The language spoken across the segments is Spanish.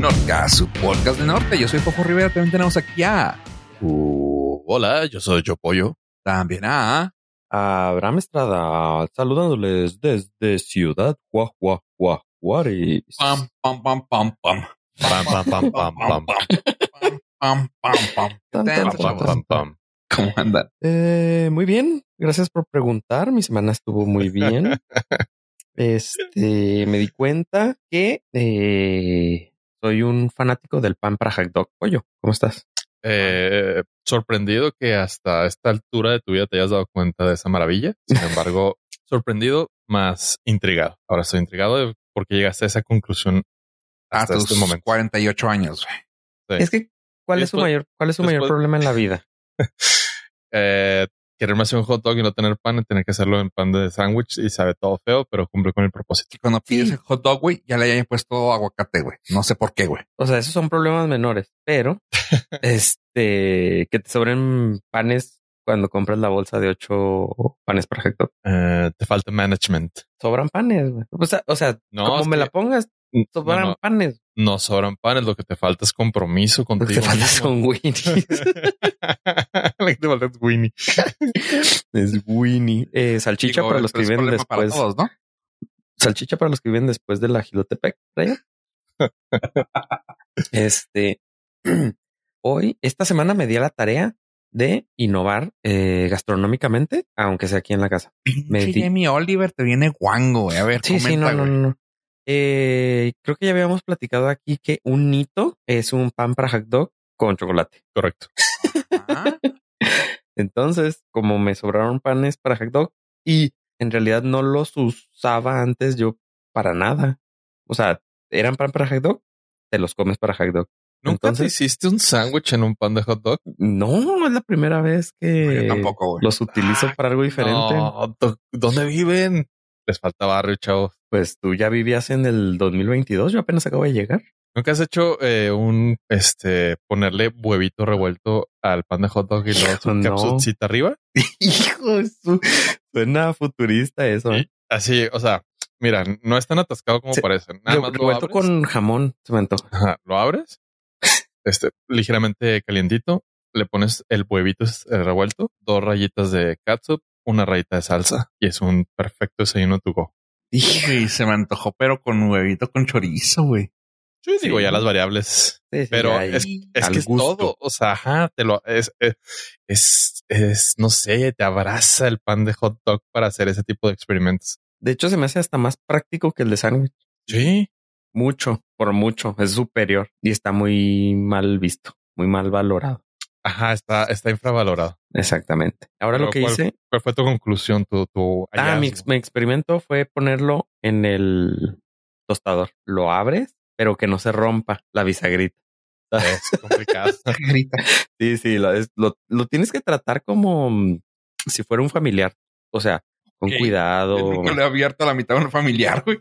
Nordcast, su podcast de norte. Yo soy Fofo Rivera. También tenemos aquí a. Uh, hola, yo soy Yo Pollo. También a. Abraham Estrada, saludándoles desde Ciudad Guajua, Juárez. Pam, pam, pam, pam, pam. Pam, pam, pam, pam, pam. Pam, pam, Pam, pam, pam, pam. ¿Cómo andan? Eh, muy bien, gracias por preguntar. Mi semana estuvo muy bien. Este, me di cuenta que eh, soy un fanático del pan para hot dog. Pollo, ¿cómo estás? Eh, sorprendido que hasta esta altura de tu vida te hayas dado cuenta de esa maravilla. Sin embargo, sorprendido más intrigado. Ahora estoy intrigado de por qué llegaste a esa conclusión A hasta tus este momento. 48 años, güey. Sí. Es que, ¿cuál Y es su mayor, cuál es su mayor problema en la vida? Eh, quererme hacer un hot dog y no tener pan y tener que hacerlo en pan de sándwich y sabe todo feo, pero cumple con el propósito. Que cuando pides Sí. el hot dog, güey, ya le hayan puesto aguacate, güey. No sé por qué, güey. O sea, esos son problemas menores, pero este, que te sobren panes cuando compras la bolsa de ocho panes hot dog. Eh, te falta management. Sobran panes, güey. O sea, o sea No, como me que- la pongas, sobran no, panes. no sobran panes, lo que te falta es compromiso Lo que contigo. te falta son Winnies. Lo que te falta es Winnie. es Winnie. Eh, salchicha Digo, para los que viven después. todos, ¿no? Salchicha para los que viven después de la Gilotepec. Este. Hoy, esta semana me di a la tarea de innovar eh, gastronómicamente, aunque sea aquí en la casa. Me Pinche di- Jamie Oliver te viene guango, güey. A ver, Sí, sí, no, comenta, no, no. no. Eh, creo que ya habíamos platicado aquí que un nito es un pan para hot dog con chocolate. Correcto. Ah, Entonces, como me sobraron panes para hot dog y en realidad no los usaba antes yo para nada. O sea, eran pan para hot dog, te los comes para hot dog. ¿Nunca Entonces- te hiciste un sándwich en un pan de hot dog? No, es la primera vez que tampoco, los utilizo Ah, para algo diferente. No, ¿Dónde viven? Les falta barrio, chavos. Pues tú ya vivías en el 2022, yo apenas acabo de llegar. ¿Nunca has hecho eh, un, este, ponerle huevito revuelto al pan de hot dog y luego su No. capsucita arriba? Hijo su... Suena futurista eso. ¿eh? Así, o sea, mira, no es tan atascado como Se- parece. Nada Re- más lo revuelto abres, con jamón, se me ajá, lo abres, este, ligeramente calientito, le pones el huevito eh, revuelto, dos rayitas de catsup, una rayita de salsa y es un perfecto desayuno to go. Y se me antojó, pero con huevito con chorizo, güey. Yo digo Sí. ya las variables, Sí, sí, pero ahí. es, es que es gusto. todo. O sea, ajá, te lo es, es, es, es, no sé, te abraza el pan de hot dog para hacer ese tipo de experimentos. De hecho, se me hace hasta más práctico que el de sándwich. Sí, Mucho, por mucho. Es superior y está muy mal visto, muy mal valorado. Ajá, está, está infravalorado. Exactamente. Ahora lo que ¿cuál- hice, ¿Cuál fue tu conclusión, tu, tu ah, mi, mi experimento fue ponerlo en el tostador. Lo abres, pero que no se rompa la bisagrita. Es complicado. Sí, sí, lo, es- lo, lo tienes que tratar como mm, si fuera un familiar. O sea, con cuidado. Nunca le he abierto a la mitad de un familiar, güey.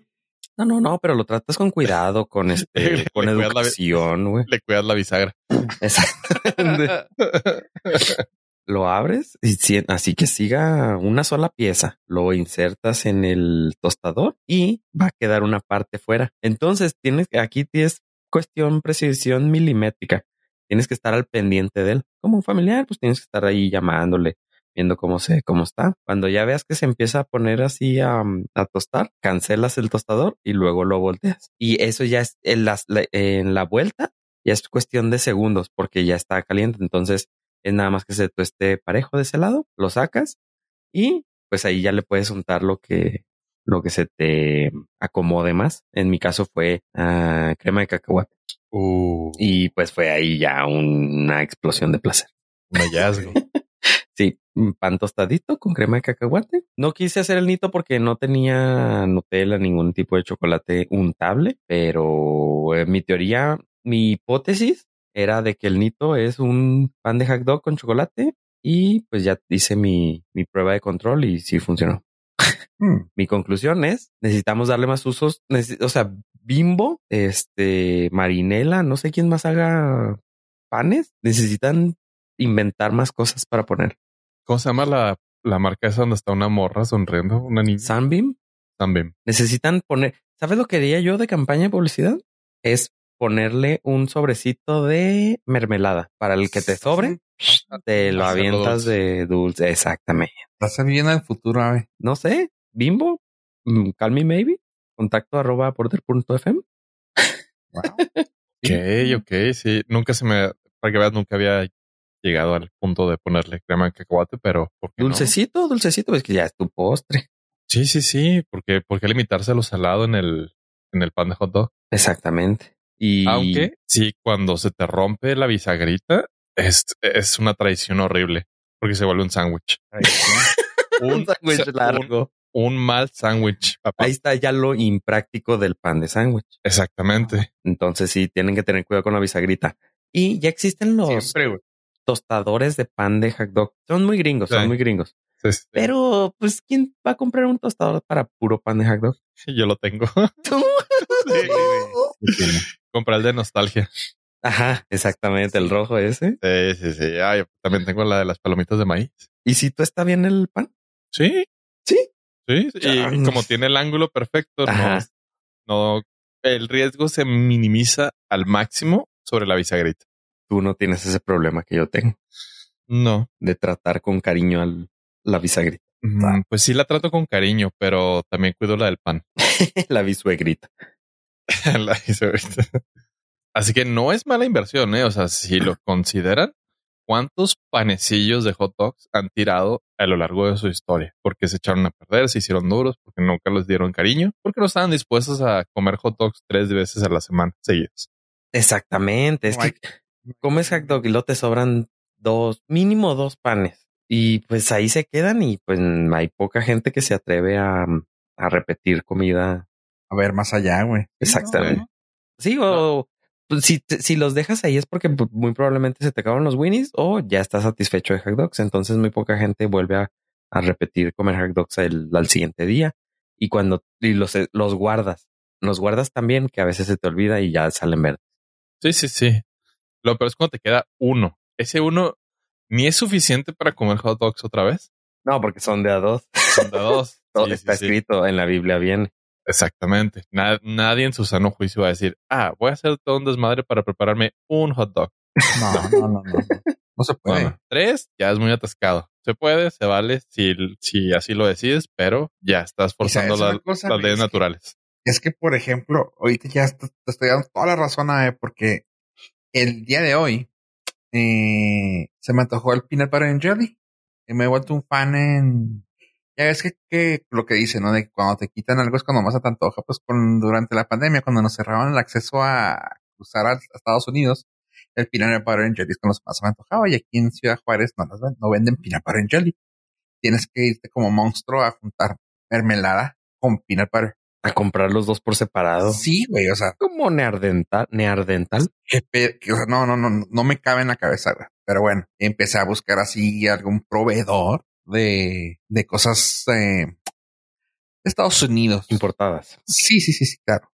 No, no, no, pero lo tratas con cuidado, con este, Le con la- educación, güey. Le cuidas la bisagra. Exactamente. Lo abres y así que siga una sola pieza. Lo insertas en el tostador y va a quedar una parte fuera. Entonces tienes que aquí tienes cuestión precisión milimétrica. Tienes que estar al pendiente de él. Como un familiar, pues tienes que estar ahí llamándole, viendo cómo se, cómo está. Cuando ya veas que se empieza a poner así a, a tostar, cancelas el tostador y luego lo volteas. Y eso ya es en, las- la- en la vuelta, ya es cuestión de segundos porque ya está caliente. Entonces es nada más que se tueste parejo de ese lado, lo sacas y pues ahí ya le puedes untar lo que, lo que se te acomode más. En mi caso fue ah, crema de cacahuate Uh, y pues fue ahí ya una explosión de placer. un hallazgo. Sí, un pan tostadito con crema de cacahuate. No quise hacer el nito porque no tenía Nutella, ningún tipo de chocolate untable, pero en mi teoría, mi hipótesis era de que el nito es un pan de hot dog con chocolate y pues ya hice mi, mi prueba de control y sí funcionó. Hmm. Mi conclusión es, necesitamos darle más usos, o sea, Bimbo, este, Marinela, no sé quién más haga panes, necesitan inventar más cosas para poner. ¿Cómo se llama la, la marca esa donde está una morra sonriendo? Una niña. Sunbeam, Sunbeam. necesitan poner, ¿sabes lo que haría yo de campaña de publicidad? Es ponerle un sobrecito de mermelada. Para el que te sobre, te lo avientas dulce. de dulce. Exactamente. Estás viendo el futuro, ave. No sé, Bimbo, mm, Call Me Maybe, contacto arroba porter.fm. Ok, ok, sí. Nunca se me, para que veas, nunca había llegado al punto de ponerle crema de cacahuate, pero ¿por qué no? Dulcecito, dulcecito, es que ya es tu postre. Sí, sí, sí. Porque, ¿por qué limitarse a lo salado en el, en el pan de hot dog? Exactamente. Y Aunque sí, cuando se te rompe la bisagrita, es, es una traición horrible porque se vuelve un sándwich. un sándwich largo. Un, un mal sándwich. Ahí está ya lo impráctico del pan de sándwich. Exactamente. Entonces sí, tienen que tener cuidado con la bisagrita. Y ya existen los Siempre, güey. Tostadores de pan de hot dog. Son muy gringos, son muy gringos. Sí, sí. Pero, pues, ¿quién va a comprar un tostador para puro pan de hot dog? Yo lo tengo. Compré el de nostalgia. Ajá, exactamente, el rojo ese. Sí, sí, sí. Ah, yo también tengo la de las palomitas de maíz. ¿Y si tú está bien el pan? Sí. Sí. Sí. Y como tiene el ángulo perfecto, no, no, el riesgo se minimiza al máximo sobre la bisagrita. Tú no tienes ese problema que yo tengo No. de tratar con cariño al la bisagrita, Mm, Pues sí la trato con cariño, pero también cuido la del pan. la bisuegrita. La bisagrita. Así que no es mala inversión, ¿eh? O sea, si lo consideran, ¿cuántos panecillos de hot dogs han tirado a lo largo de su historia? Porque se echaron a perder, se hicieron duros, porque nunca les dieron cariño, porque no estaban dispuestos a comer hot dogs tres veces a la semana seguidas. Exactamente. Es que comes hot dog y luego te sobran dos, mínimo dos panes. Y pues ahí se quedan y pues hay poca gente que se atreve a, a repetir comida. A ver, más allá, güey. Exactamente. Sí, o pues, si, te- si los dejas ahí es porque muy probablemente se te acaban los winnies o ya estás satisfecho de hot dogs. Entonces muy poca gente vuelve a, a repetir comer hot dogs el- al siguiente día. Y cuando y los, los guardas, los guardas también que a veces se te olvida y ya salen verdes. Sí, sí, sí. Lo peor es cuando te queda uno. Ese uno ni es suficiente para comer hot dogs otra vez. No, porque son de a dos. Son de dos. Todo Sí, está sí, sí. escrito en la Biblia bien. Exactamente. Na- nadie en su sano juicio va a decir, ah, voy a hacer todo un desmadre para prepararme un hot dog. No, no, no, no. No, se puede. Tres, ya es muy atascado. Se puede, se vale, si, si así lo decides, pero ya estás forzando la- las leyes Es que- naturales. Es que, por ejemplo, ahorita ya te, estoy dando toda la razón, Ave, porque el día de hoy eh, se me antojó el peanut butter and jelly. Y me he vuelto un fan en... Ya ves que, que lo que dice, ¿no? De que cuando te quitan algo es cuando más se te antoja. Pues con, durante la pandemia, cuando nos cerraban el acceso a cruzar a, Estados Unidos, el peanut butter and jelly es con los más se me antojaba. Y aquí en Ciudad Juárez no, no venden peanut butter and jelly. Tienes que irte como monstruo a juntar mermelada con peanut butter. A comprar los dos por separado. Sí, güey, o sea, Como neardental, neardental. o sea, no, no, no, no me cabe en la cabeza, güey. Pero bueno, empecé a buscar así algún proveedor de, de cosas eh, de Estados Unidos. importadas. Sí, sí, sí, sí, claro.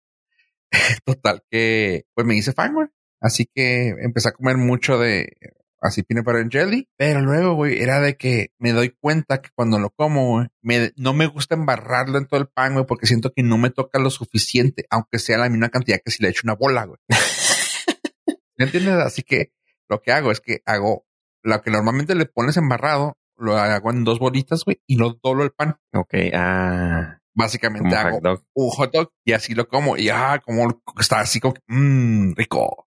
Total, que pues me hice fan, güey. Así que empecé a comer mucho de así peanut butter and jelly. Pero luego, güey, era de que me doy cuenta que cuando lo como, güey, me, no me gusta embarrarlo en todo el pan, güey, porque siento que no me toca lo suficiente, aunque sea la misma cantidad que si le echo una bola, güey. ¿Me entiendes? Así que lo que hago es que hago lo que normalmente le pones embarrado, lo hago en dos bolitas, güey, y lo doblo el pan. Ok, ah, Básicamente como hago hot dog. un hot dog y así lo como y ah, como está así como mmm, rico.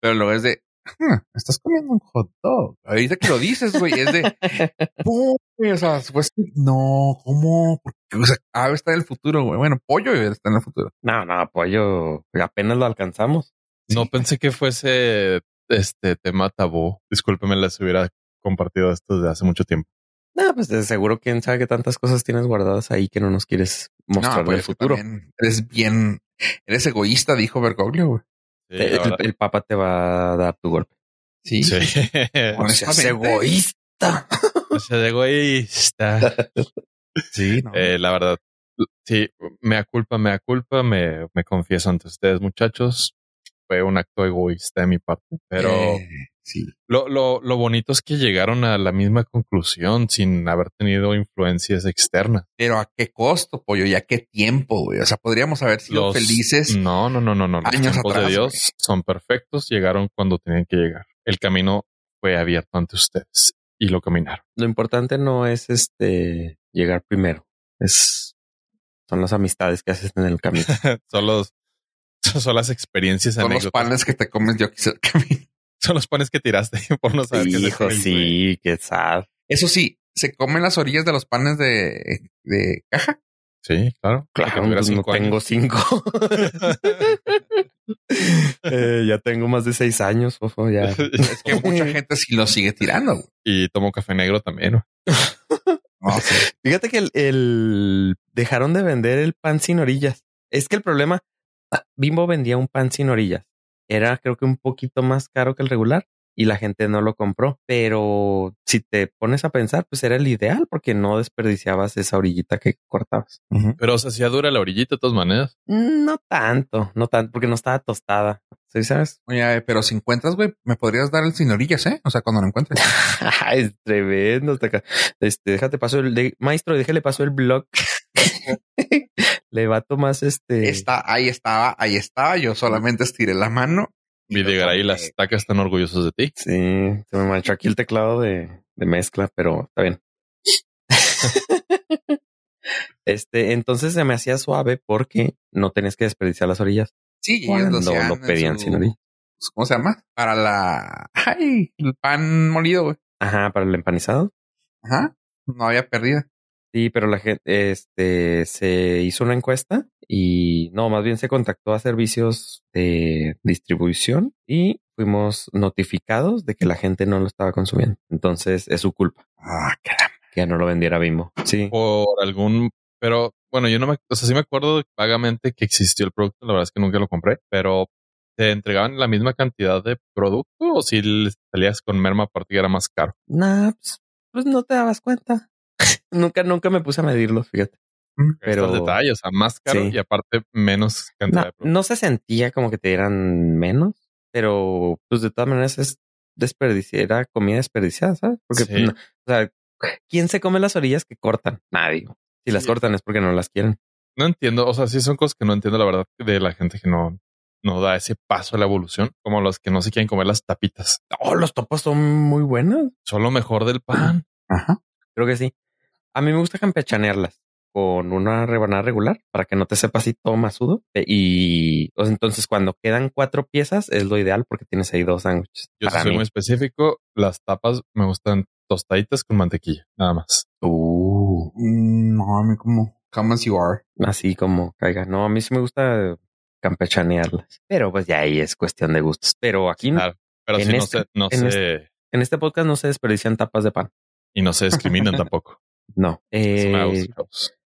Pero luego es de, "Hmm, estás comiendo un hot dog. Ahorita que lo dices, güey, es de, o sea, pues no, ¿cómo? Porque, o sea, ave está en el futuro, güey. Bueno, pollo está en el futuro. No, no, pollo. Apenas lo alcanzamos. No Sí. pensé que fuese este tema tabú. Discúlpeme, les hubiera compartido esto desde hace mucho tiempo. No, pues de seguro quién sabe que tantas cosas tienes guardadas ahí que no nos quieres mostrar no, pues, del futuro. Eres bien, eres egoísta, dijo Bergoglio, güey. Sí, el, el papa te va a dar tu golpe. Sí. seas Honestamente. egoísta. O sea, de egoísta. Sí, no. Eh, la verdad, sí, me culpa, me culpa, me, me confieso ante ustedes, muchachos. Fue un acto egoísta de mi parte, pero Eh, Sí. Lo, lo, lo bonito es que llegaron a la misma conclusión sin haber tenido influencias externas. Pero a qué costo, pollo, y a qué tiempo, güey. O sea, podríamos haber sido Los- felices. No, no, no, no, no. Los años tiempos atrás, de Dios güey. son perfectos. Llegaron cuando tenían que llegar. El camino fue abierto ante ustedes y lo caminaron. Lo importante no es este llegar primero. Es son las amistades que haces en el camino. son los, son las experiencias Son los anécdotas. panes que te comes yo quise el camino. Son los panes que tiraste por no saber Hijo, sí, qué sad. Eso sí, se comen las orillas de los panes de, de caja. Sí, claro. Claro, pues no cinco tengo años. cinco. Eh, ya tengo más de seis años, Fofo, ya. Es que mucha gente sí lo sigue tirando. güey. y tomo café negro también. ¿no? Sí. Fíjate que el, el- dejaron de vender el pan sin orillas. Es que el problema, Bimbo vendía un pan sin orillas. Era creo que un poquito más caro que el regular y la gente no lo compró. Pero si te pones a pensar, pues era el ideal porque no desperdiciabas esa orillita que cortabas. Pero se hacía dura la orillita de todas maneras. No tanto, no tanto, porque no estaba tostada. ¿Sí sabes? Oye, pero si encuentras, güey, me podrías dar el sin orillas, ¿eh? O sea, cuando lo encuentres. es tremendo. Este, déjate paso el de, maestro, déjale paso el blog. Le vato más este. Está, ahí estaba, ahí estaba. Yo solamente estiré la mano. y tomé. las tacas están orgullosos de ti. Sí, se me manchó aquí el teclado de, de mezcla, pero está bien. este, entonces se me hacía suave porque no tenías que desperdiciar las orillas Sí, ellos lo, lo pedían su- sin orilla. ¿Cómo se llama? Para la... Ay, el pan molido, güey. Ajá, para el empanizado. Ajá. No había pérdida. Sí, pero la gente, este, se hizo una encuesta y no, más bien se contactó a servicios de distribución y fuimos notificados de que la gente no lo estaba consumiendo. Entonces es su culpa Ah, caramba. que ya no lo vendiera Bimbo. Sí. Por algún, pero bueno, yo no me, o sea, sí me acuerdo vagamente que existió el producto. La verdad es que nunca lo compré, pero te entregaban la misma cantidad de producto o si salías con merma aparte que era más caro. Nah, pues, pues no te dabas cuenta. Nunca, nunca me puse a medirlo, fíjate. Mm. Pero- Pero detalle, o sea, más caro Sí. y aparte menos cantidad No, de no se sentía como que te dieran menos, pero pues de todas maneras es desperdiciar, era comida desperdiciada, ¿sabes? Porque, Sí. pues, no- o sea, ¿quién se come las orillas que cortan? Nadie. Si las Sí. cortan es porque no las quieren. No entiendo, o sea, sí son cosas que no entiendo la verdad de la gente que no, no da ese paso a la evolución, como los que no se quieren comer las tapitas. Oh, los topos son muy buenos. Son lo mejor del pan. Ajá. Creo que sí. A mí me gusta campechanearlas con una rebanada regular para que no te sepa así todo masudo. E- Y sea, entonces cuando quedan cuatro piezas es lo ideal porque tienes ahí dos sándwiches. Yo soy mí. muy específico. Las tapas me gustan tostaditas con mantequilla, nada más. Uh, Mm, No, a mí como... Come as you are. así como caiga. No, a mí sí me gusta campechanearlas. Pero pues ya ahí es cuestión de gustos. Pero aquí Claro, pero en sí no este- se, no en se, en este podcast no se desperdician tapas de pan. y no se discriminan tampoco. No. Eh,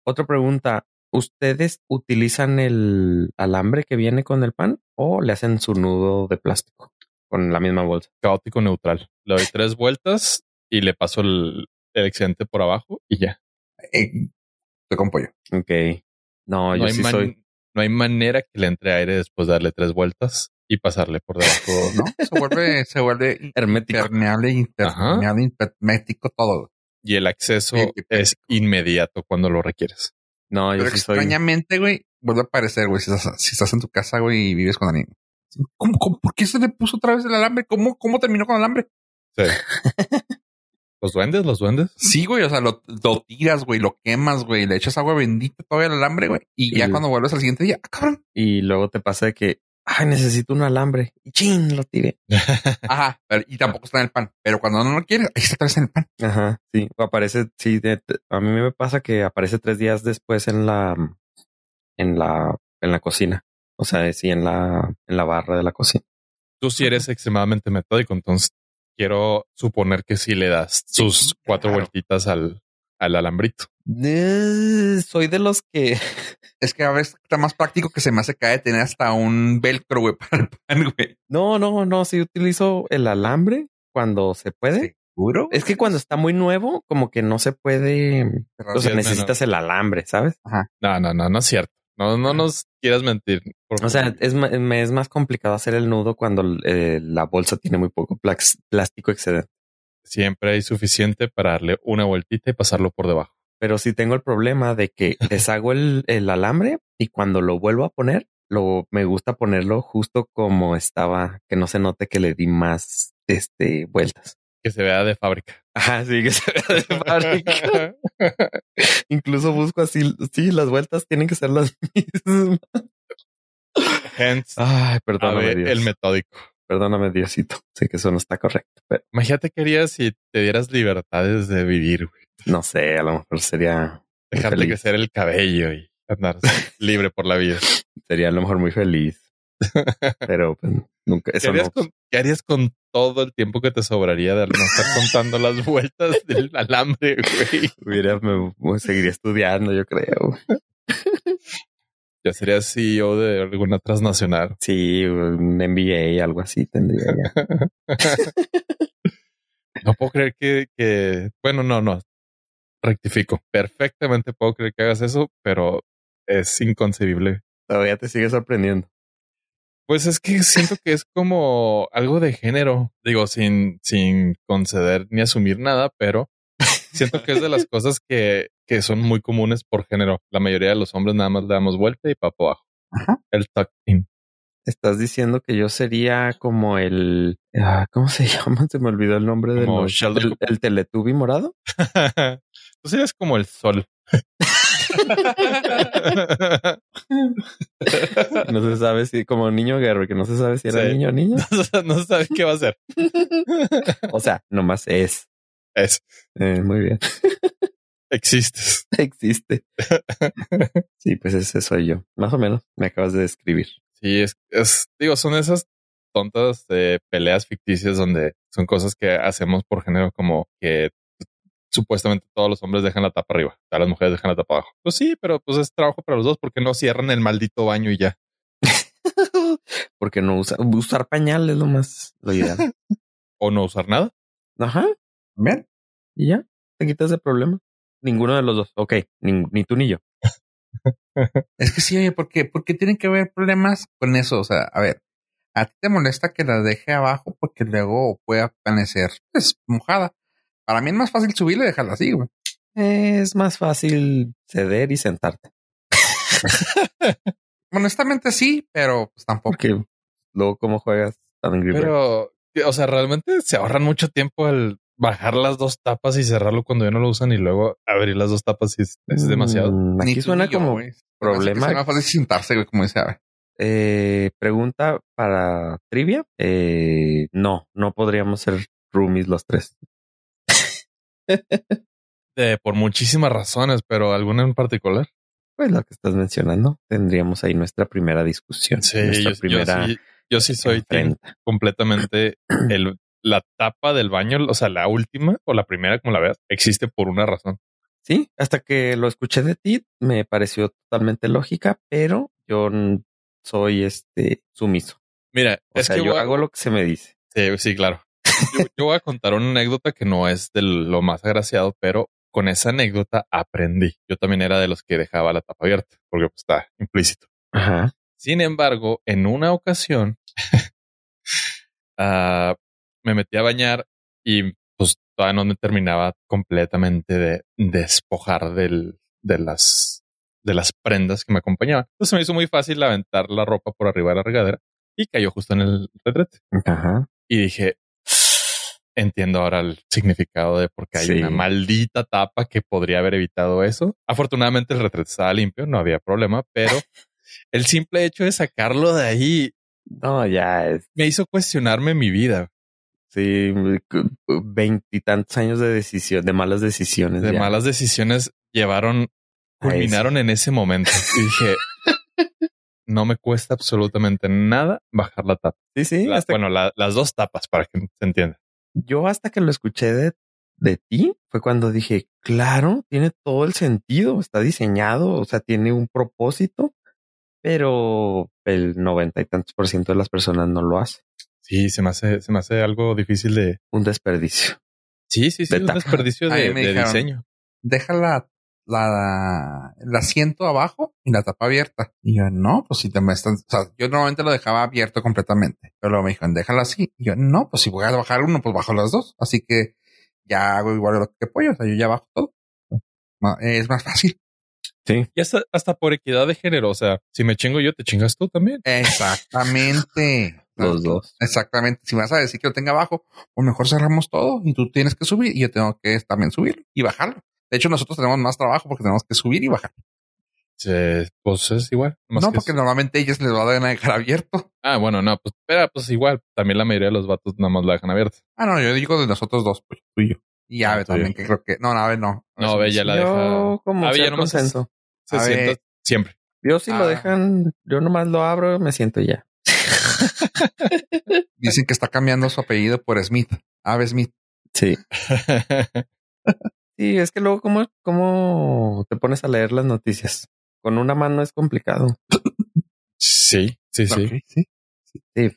otra pregunta. ¿Ustedes utilizan el alambre que viene con el pan o le hacen su nudo de plástico con la misma bolsa? Caótico neutral. Le doy tres vueltas y le paso el, el excedente por abajo y ya. Eh, te con pollo. Ok. No, No yo hay, sí man- soy. no hay manera que le entre aire después de darle tres vueltas y pasarle por debajo. ¿No? Se vuelve, se vuelve Hermético. impermeable, impermeable, todo. Y el acceso Sí, es inmediato cuando lo requieres. No, yo Pero sí soy. extrañamente, güey, vuelve a aparecer, güey, si estás, si estás en tu casa, güey, y vives con alguien. ¿Cómo, cómo, por qué se le puso otra vez el alambre? ¿Cómo, cómo terminó con el alambre? Sí. los duendes, los duendes. Sí, güey, o sea, lo, lo tiras, güey, lo quemas, güey, le echas agua bendita todavía al alambre, güey. Y ya cuando vuelves al siguiente día, ah, cabrón. Y luego te pasa de que, ay, necesito un alambre. Y chin, lo tiré. Ajá, pero- y tampoco está en el pan. Pero cuando no lo quieres, ahí está en el pan. Ajá, sí. O aparece, sí, de- de- a mí me pasa que aparece tres días después en la, en la, en la cocina. O sea, sí, en la, en la barra de la cocina. Tú sí eres extremadamente metódico, entonces quiero suponer que sí le das Sí, sus cuatro claro. vueltitas al, al alambrito. Eh, soy de los que, Es que a veces está más práctico que se me hace caer tener hasta un velcro, güey, para el pan, güey. no, no, no, sí utilizo el alambre cuando se puede. ¿Seguro? Es que cuando está muy nuevo, como que no se puede, o sea, es necesitas el alambre, ¿sabes? No, no, no, no es cierto. No, no nos quieras mentir. O sea, es, me es más complicado hacer el nudo cuando eh, la bolsa tiene muy poco plástico excedente. Siempre hay suficiente para darle una vueltita y pasarlo por debajo. Pero si tengo el problema de que deshago el, el alambre y cuando lo vuelvo a poner, lo me gusta ponerlo justo como estaba, que no se note que le di más este vueltas. Que se vea de fábrica. Ajá, sí, que se vea de fábrica. Incluso busco así, sí, las vueltas tienen que ser las mismas. Hence, Ay, perdóname, el metódico. Perdóname, Diosito. Sé que eso no está correcto. Pero... Imagínate que harías si te dieras libertades de vivir, güey. No sé, a lo mejor sería. Dejarte crecer el cabello y andar libre por la vida. Sería a lo mejor muy feliz. Pero pues, nunca. Eso ¿Qué, harías con, ¿Qué harías con todo el tiempo que te sobraría de no estar contando las vueltas del alambre, güey? Me, seguiría estudiando, yo creo. Ya sería CEO de alguna transnacional. Sí, un MBA, algo así tendría ya. no puedo creer que, que, bueno, no, no, rectifico. Perfectamente puedo creer que hagas eso, pero es inconcebible. Todavía te sigue sorprendiendo. Pues es que siento que es como algo de género, digo, sin, sin conceder ni asumir nada, pero siento que es de las cosas que, que son muy comunes por género. La mayoría de los hombres nada más le damos vuelta y papo abajo. El tuck in. Estás diciendo que yo sería como el. Ah, ¿Cómo se llama? Se me olvidó el nombre del. El, el Teletubi morado. Tú serías como el sol. no se sabe si, como niño guerrero, que no se sabe si era niño o niña. No, se sabe qué va a ser. o sea, nomás es. Es. Eh, muy bien. Existes. Existe. sí, pues ese soy yo. Más o menos. Me acabas de describir. Sí, es, es digo, son esas tontas de peleas ficticias donde son cosas que hacemos por género como que supuestamente todos los hombres dejan la tapa arriba, todas las mujeres dejan la tapa abajo. Pues sí, pero pues es trabajo para los dos porque no cierran el maldito baño y ya. porque no usar, usar pañales lo más lo ideal. o no usar nada. Ajá. Bien. Y ya, te quitas el problema. Ninguno de los dos. Ok, ni, tú ni yo. es que sí, oye, ¿por qué? Porque tienen que haber problemas con eso. O sea, a ver, a ti te molesta que la deje abajo porque luego puede amanecer pues, mojada. Para mí es más fácil subirle y dejarla así, güey. Es más fácil ceder y sentarte. Honestamente sí, pero pues tampoco. luego, ¿cómo juegas Pero, o sea, realmente se ahorran mucho tiempo al bajar las dos tapas y cerrarlo cuando ya no lo usan y luego abrir las dos tapas y es, demasiado. Mm, aquí suena como problema. Es más fácil sentarse, güey, como dice. Eh, pregunta para trivia. Eh, no, no podríamos ser roomies los tres. por muchísimas razones, pero alguna en particular. Pues lo que estás mencionando, tendríamos ahí nuestra primera discusión. Sí, yo, sí, soy completamente el, la tapa del baño, o sea, la última o la primera, como la veas, existe por una razón. Sí, hasta que lo escuché de ti, me pareció totalmente lógica, pero yo soy este sumiso. Mira, es que yo hago lo que se me dice. Sí, sí, claro. Yo, voy a contar una anécdota que no es de lo más agraciado, pero con esa anécdota aprendí. Yo también era de los que dejaba la tapa abierta, porque pues, está implícito. Sin embargo, en una ocasión ah, me metí a bañar y pues todavía no me terminaba completamente de despojar del, de las de las prendas que me acompañaban. Entonces me hizo muy fácil aventar la ropa por arriba de la regadera y cayó justo en el retrete. Y dije, entiendo ahora el significado de por qué hay una maldita tapa que podría haber evitado eso. Afortunadamente el retrete estaba limpio, no había problema, pero el simple hecho de sacarlo de ahí no, ya es. me hizo cuestionarme mi vida. Sí, veintitantos años de decisión, de malas decisiones. De malas decisiones llevaron, culminaron en ese momento. Y dije, no me cuesta absolutamente nada bajar la tapa. Sí, sí. bueno, las dos tapas para que se entienda yo hasta que lo escuché de, de ti fue cuando dije, claro, tiene todo el sentido, está diseñado, o sea, tiene un propósito, pero el noventa y tantos por ciento de las personas no lo hace. Sí, se me hace, se me hace algo difícil de un desperdicio. Sí, sí, sí, un desperdicio de, diseño. Deja la, la, el asiento abajo y la tapa abierta. Y yo, no, pues si te me están, o sea, yo normalmente lo dejaba abierto completamente, pero luego me dijeron, déjalo así. Y yo, no, pues si voy a bajar uno, pues bajo las dos. Así que ya hago igual lo que pollo, o sea, yo ya bajo todo. Es más fácil. Sí. Y hasta, hasta por equidad de género. O sea, si me chingo yo, te chingas tú también. Exactamente. Los dos. Exactamente. Si me vas a decir que lo tenga abajo, pues mejor cerramos todo y tú tienes que subir y yo tengo que también subir y bajarlo. De hecho, nosotros tenemos más trabajo porque tenemos que subir y bajar. Sí, pues es igual. No, porque normalmente ellos les van a dejar abierto. Ah, bueno, no, pues, espera, pues igual. También la mayoría de los vatos nada más la dejan abierta. Ah, no, yo digo de nosotros dos, pues tú y yo. Y Ave ah, también, que creo que. No, Ave no. No, Ave ya la deja. Como Ave ya nomás se, se sienta siempre. Yo si lo ah. dejan, yo nomás lo abro, me siento ya. Dicen que está cambiando su apellido por Smith. Ave Smith. Sí. sí, es que luego, ¿cómo, ¿cómo te pones a leer las noticias? Con una mano es complicado. Sí, sí, sí. sí. Sí.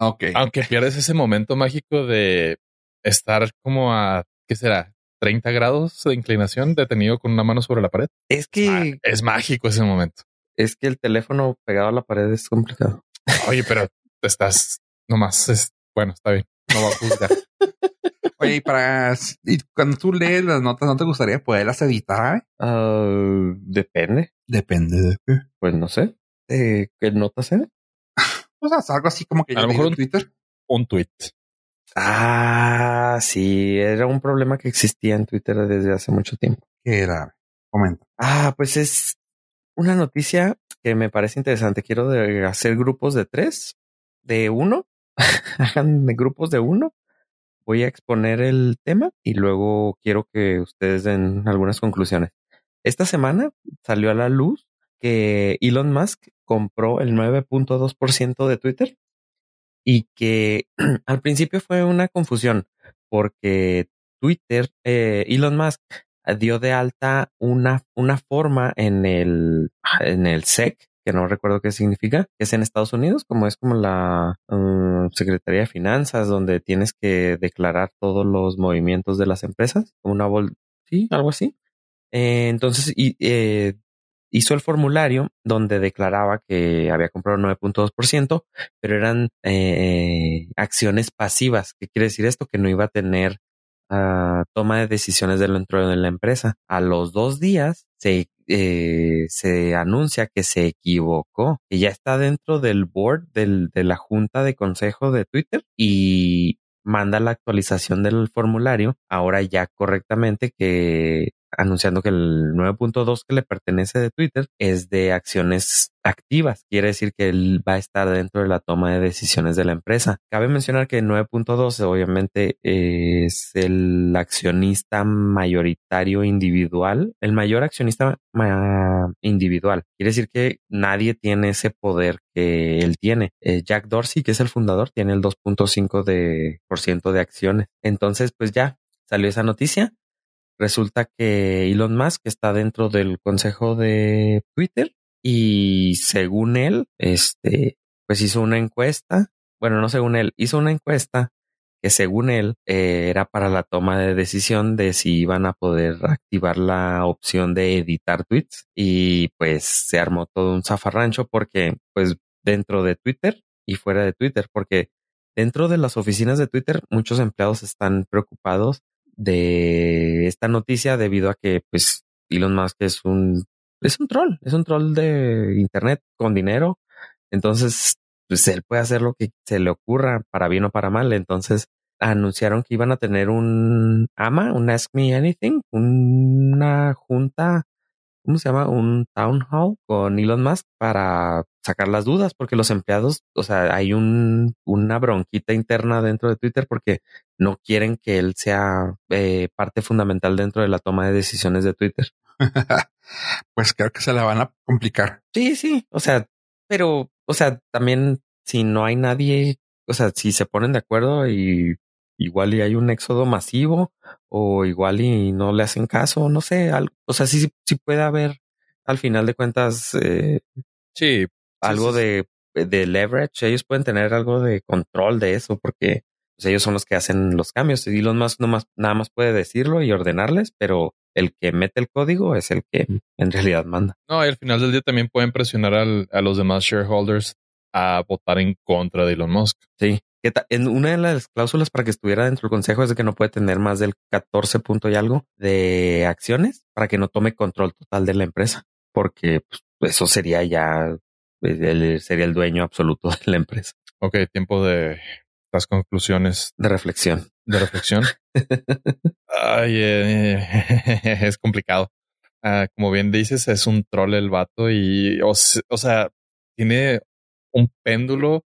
Ok. Aunque pierdes ese momento mágico de estar como a, ¿qué será? 30 grados de inclinación detenido con una mano sobre la pared. Es que es mágico ese momento. Es que el teléfono pegado a la pared es complicado. Oye, pero estás nomás, es, bueno, está bien, no va a juzgar. Oye, y para y cuando tú lees las notas, ¿no te gustaría poderlas editar? Uh, depende. Depende de qué. Pues no sé. ¿Qué notas eran? O sea, algo así como que a lo mejor un Twitter. Un tweet. Ah, sí, era un problema que existía en Twitter desde hace mucho tiempo. ¿Qué era? Comenta. Ah, pues es una noticia que me parece interesante. Quiero hacer grupos de tres, de uno. Hagan grupos de uno. Voy a exponer el tema y luego quiero que ustedes den algunas conclusiones. Esta semana salió a la luz que Elon Musk compró el 9.2% de Twitter y que al principio fue una confusión porque Twitter, eh, Elon Musk dio de alta una, una forma en el, en el SEC, que no recuerdo qué significa, que es en Estados Unidos, como es como la um, Secretaría de Finanzas, donde tienes que declarar todos los movimientos de las empresas, como una bol sí, algo así. Eh, entonces, y, eh, hizo el formulario donde declaraba que había comprado 9.2%, pero eran eh, acciones pasivas. ¿Qué quiere decir esto? Que no iba a tener uh, toma de decisiones dentro de la empresa. A los dos días se, eh, se anuncia que se equivocó, que ya está dentro del board del, de la junta de consejo de Twitter y manda la actualización del formulario ahora ya correctamente que anunciando que el 9.2 que le pertenece de Twitter es de acciones activas. Quiere decir que él va a estar dentro de la toma de decisiones de la empresa. Cabe mencionar que el 9.2 obviamente es el accionista mayoritario individual, el mayor accionista individual. Quiere decir que nadie tiene ese poder que él tiene. Eh, Jack Dorsey, que es el fundador, tiene el 2.5 de por ciento de acciones. Entonces, pues ya salió esa noticia resulta que Elon Musk está dentro del consejo de Twitter y según él, este, pues hizo una encuesta, bueno, no según él, hizo una encuesta que según él eh, era para la toma de decisión de si iban a poder activar la opción de editar tweets y pues se armó todo un zafarrancho porque pues dentro de Twitter y fuera de Twitter porque dentro de las oficinas de Twitter muchos empleados están preocupados de esta noticia debido a que pues Elon Musk es un es un troll, es un troll de internet con dinero. Entonces, pues él puede hacer lo que se le ocurra para bien o para mal. Entonces, anunciaron que iban a tener un AMA, un Ask Me Anything, una junta ¿cómo se llama? Un town hall con Elon Musk para sacar las dudas, porque los empleados, o sea, hay un, una bronquita interna dentro de Twitter porque no quieren que él sea eh, parte fundamental dentro de la toma de decisiones de Twitter. pues creo que se la van a complicar. Sí, sí, o sea, pero, o sea, también si no hay nadie, o sea, si se ponen de acuerdo y igual y hay un éxodo masivo o igual y no le hacen caso, no sé, algo, o sea, sí, sí puede haber al final de cuentas eh, sí, algo De, de leverage, ellos pueden tener algo de control de eso porque pues, ellos son los que hacen los cambios y Elon Musk más nada más puede decirlo y ordenarles, pero el que mete el código es el que en realidad manda. No, y al final del día también pueden presionar al, a los demás shareholders a votar en contra de Elon Musk. Sí. Que en una de las cláusulas para que estuviera dentro del consejo es de que no puede tener más del 14 punto y algo de acciones para que no tome control total de la empresa, porque pues, eso sería ya, él sería el dueño absoluto de la empresa. Ok, tiempo de las conclusiones. De reflexión. De reflexión. Ay, eh, es complicado. Ah, como bien dices, es un troll el vato y, o, sea, tiene un péndulo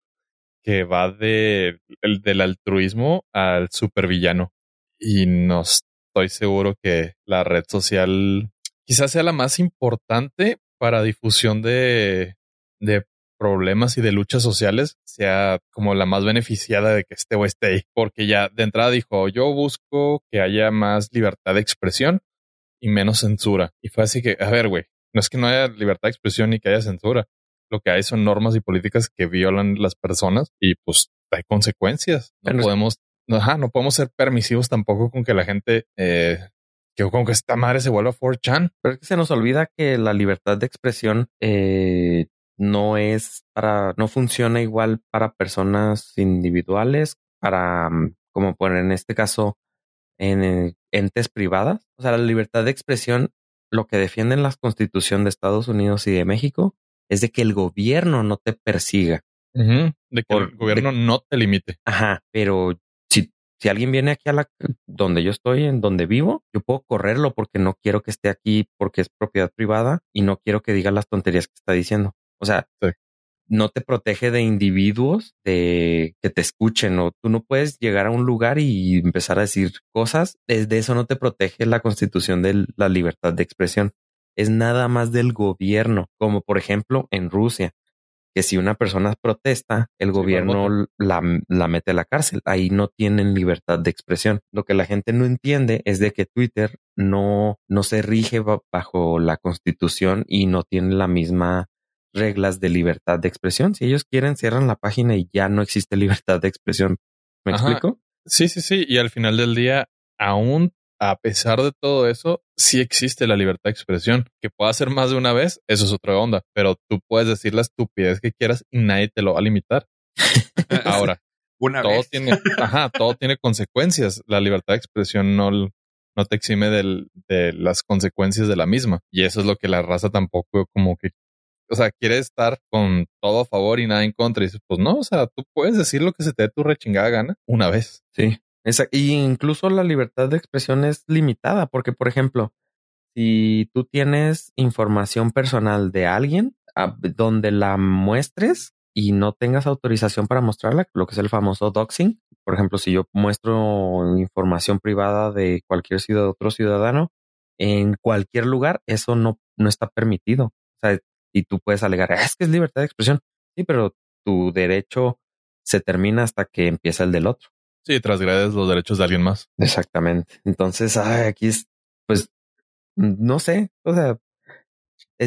que va de, el, del altruismo al supervillano. Y no estoy seguro que la red social quizás sea la más importante para difusión de, de problemas y de luchas sociales sea como la más beneficiada de que este o esté ahí, porque ya de entrada dijo, yo busco que haya más libertad de expresión y menos censura. Y fue así que, a ver, güey, no es que no haya libertad de expresión ni que haya censura. Lo que hay son normas y políticas que violan las personas y pues hay consecuencias. No podemos, ajá, no podemos ser permisivos tampoco con que la gente, eh, que con que esta madre se vuelva 4chan. Pero es que se nos olvida que la libertad de expresión eh, no es para, no funciona igual para personas individuales, para, mm, como poner en este caso, en eh, entes privadas. O sea, la libertad de expresión, lo que defienden la constitución de Estados Unidos y de México es de que el gobierno no te persiga. De que el gobierno no te limite. Ajá, pero si, si alguien viene aquí a la donde yo estoy, en donde vivo, yo puedo correrlo porque no quiero que esté aquí porque es propiedad privada y no quiero que diga las tonterías que está diciendo. O sea, no te protege de individuos de que te escuchen o tú no puedes llegar a un lugar y empezar a decir cosas. Desde eso no te protege la constitución de la libertad de expresión. Es nada más del gobierno, como por ejemplo en Rusia, que si una persona protesta, el gobierno la, la, mete a la cárcel. Ahí no tienen libertad de expresión. Lo que la gente no entiende es de que Twitter no, no se rige bajo la constitución y no tiene la misma reglas de libertad de expresión. Si ellos quieren, cierran la página y ya no existe libertad de expresión. ¿Me explico? Sí, sí, sí. Y al final del día, aún a pesar de todo eso, sí existe la libertad de expresión. Que pueda ser más de una vez, eso es otra onda. Pero tú puedes decir la estupidez que quieras y nadie te lo va a limitar. Ahora, una todo tiene, ajá, todo tiene consecuencias. La libertad de expresión no, no te exime de las consecuencias de la misma. Y eso es lo que la raza tampoco como que o sea, quiere estar con todo a favor y nada en contra. Y dices, pues no, o sea, tú puedes decir lo que se te dé tu rechingada gana una vez. Sí. Y incluso la libertad de expresión es limitada, porque, por ejemplo, si tú tienes información personal de alguien ah, donde la muestres y no tengas autorización para mostrarla, lo que es el famoso doxing. Por ejemplo, si yo muestro información privada de cualquier ciudad, otro ciudadano en cualquier lugar, eso no, no está permitido. O sea, y tú puedes alegar, ah, es que es libertad de expresión. Sí, pero tu derecho se termina hasta que empieza el del otro. Sí, trasgredes los derechos de alguien más. Exactamente. Entonces, aquí es, pues, no sé, o sea,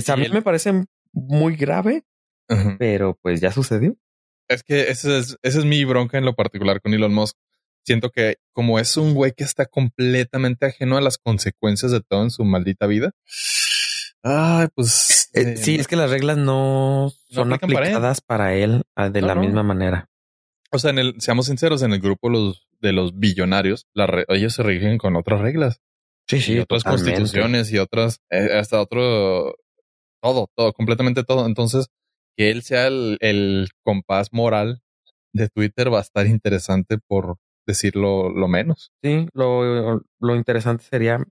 a mí me parece muy grave, pero pues ya sucedió. Es que esa es, ese es mi bronca en lo particular con Elon Musk. Siento que como es un güey que está completamente ajeno a las consecuencias de todo en su maldita vida, Ay, pues. Eh, sí, es que las reglas no son aplicadas para él, ah, de la misma manera. O sea, en el, seamos sinceros, en el grupo los, de los billonarios, ellos se rigen con otras reglas. Sí, sí. otras constituciones y otras, eh, hasta otro, todo, todo, completamente todo. Entonces, que él sea el, el compás moral de Twitter va a estar interesante por decirlo lo menos. Sí, lo, lo interesante sería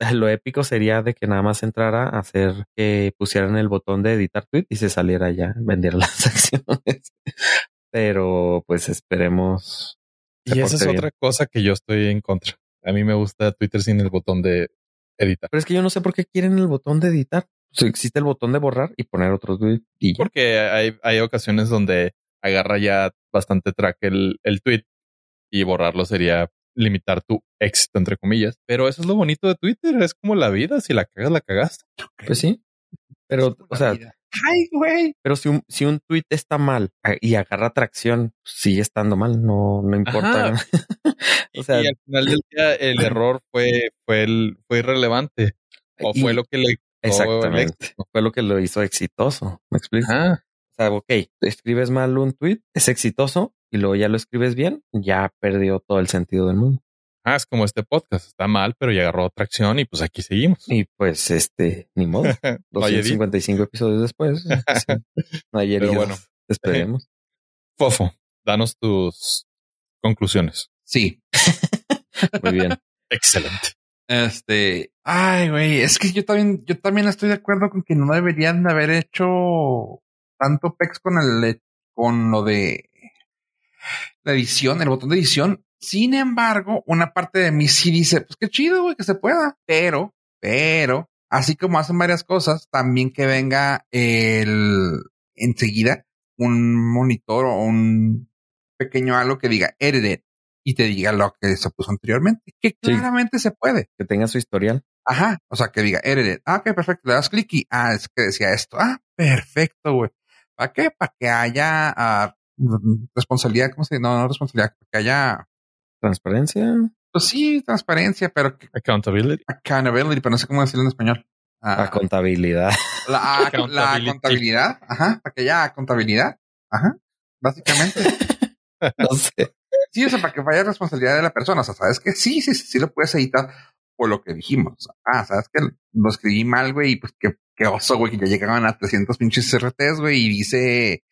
lo épico sería de que nada más entrara a hacer que pusieran el botón de editar tweet y se saliera ya vender las acciones. Pero pues esperemos. Y esa es otra cosa que yo estoy en contra. A mí me gusta Twitter sin el botón de editar. Pero es que yo no sé por qué quieren el botón de editar. existe el botón de borrar y poner otro tweet. Y Porque hay, hay ocasiones donde agarra ya bastante track el, el tweet y borrarlo sería limitar tu éxito, entre comillas. Pero eso es lo bonito de Twitter, es como la vida, si la cagas, la cagaste. Pues sí. Pero, o sea, Ay, güey. Pero si un, si un tweet está mal y agarra tracción, sigue estando mal, no, no importa. o sea, y al final del día el error fue, fue, el, fue irrelevante. O y- fue lo que le exactamente. Fue lo que lo hizo exitoso. ¿Me explico? Ajá. O sea, ok, escribes mal un tweet, es exitoso y luego ya lo escribes bien, ya perdió todo el sentido del mundo. Ah, es como este podcast. Está mal, pero ya agarró tracción y pues aquí seguimos. Y pues, este, ni modo. No hay edit. 255 episodios después. sí, no hay Pero bueno. Esperemos. Fofo, danos tus conclusiones. Sí. Muy bien. Excelente. Este, ay, güey, es que yo también, yo también estoy de acuerdo con que no deberían de haber hecho tanto pex con el, con lo de la edición, el botón de edición. Sin embargo, una parte de mí sí dice, pues qué chido, güey, que se pueda. Pero, pero, así como hacen varias cosas, también que venga el, enseguida, un monitor o un pequeño algo que diga edited y te diga lo que se puso anteriormente, que Sí. claramente se puede. Que tenga su historial. Ajá. O sea, que diga edited. Ah, ok, perfecto. Le das clic y, ah, es que decía esto. Ah, perfecto, güey. ¿Para qué? Para que haya ah, responsabilidad, ¿cómo se dice? No, no responsabilidad, para que haya, Transparencia. pues sí, transparencia, pero que- Accountability. accountability, pero no sé cómo decirlo en español. Ah, La contabilidad. la, ah, la contabilidad. Ajá. Para que haya contabilidad. Ajá. Básicamente. No sé. Sí, o sea, para que vaya responsabilidad de la persona. O sea, sabes que sí, sí, sí, sí lo puedes editar por lo que dijimos. Ah, sabes que lo escribí mal, güey, y pues qué, qué oso, güey, que ya llegaban a 300 pinches RTs, güey, y dice,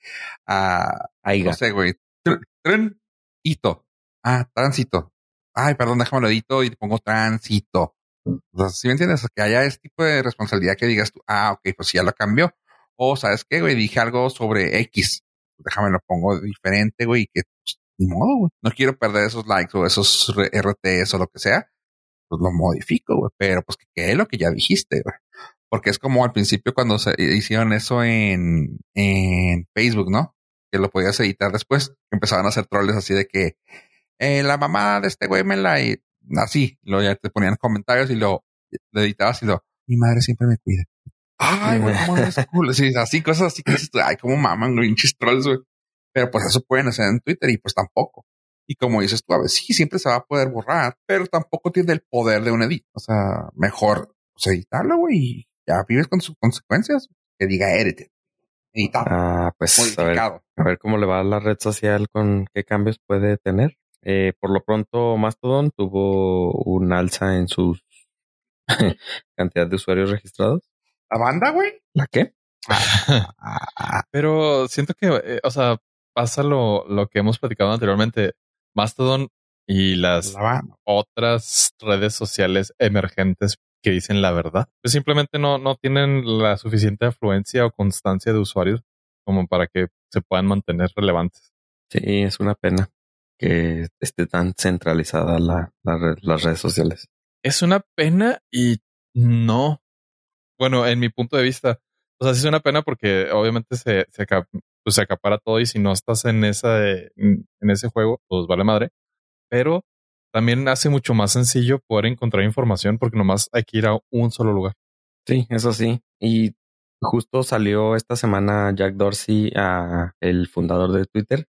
ah, no sé, güey, tr- tren, hito. Ah, tránsito. Ay, perdón, déjame lo edito y pongo tránsito. O ¿sí me entiendes? Que haya este tipo de responsabilidad que digas tú, ah, ok, pues ya lo cambió. O, ¿sabes qué, güey? Dije algo sobre X. Déjame lo pongo diferente, güey, que pues, ni modo, güey. No quiero perder esos likes o esos RTs o lo que sea. Pues lo modifico, güey. Pero pues que quede lo que ya dijiste, güey. Porque es como al principio cuando se hicieron eso en, en Facebook, ¿no? Que lo podías editar después. Empezaban a hacer troles así de que eh, la mamá de este güey me la... y- así. Luego ya te ponían comentarios y lo, lo editabas y lo... Mi madre siempre me cuida. Ay, güey, cómo es cool. Sí, así, cosas así que dices tú, ay, cómo maman, güey, pinches trolls, güey. Pero pues eso pueden hacer en Twitter y pues tampoco. Y como dices tú, a ver, sí, siempre se va a poder borrar, pero tampoco tiene el poder de un edit. O sea, mejor pues, editarlo, güey, y ya vives con sus consecuencias. Que diga edited. Editado. Ah, pues a ver, modificado. a ver cómo le va a la red social con qué cambios puede tener. Eh, por lo pronto, Mastodon tuvo un alza en su cantidad de usuarios registrados. ¿La banda, güey? ¿La qué? Ah, Pero siento que, eh, o sea, pasa lo, lo que hemos platicado anteriormente. Mastodon y las la otras redes sociales emergentes que dicen la verdad, pues simplemente no, no tienen la suficiente afluencia o constancia de usuarios como para que se puedan mantener relevantes. Sí, es una pena que esté tan centralizada la, la red- las redes sociales. Es una pena y no. Bueno, en mi punto de vista, o sea, sí es una pena porque obviamente se, se, pues se acapara todo y si no estás en esa en ese juego, pues vale madre. Pero también hace mucho más sencillo poder encontrar información porque nomás hay que ir a un solo lugar. Sí, eso sí. Y justo salió esta semana Jack Dorsey, a el fundador de Twitter,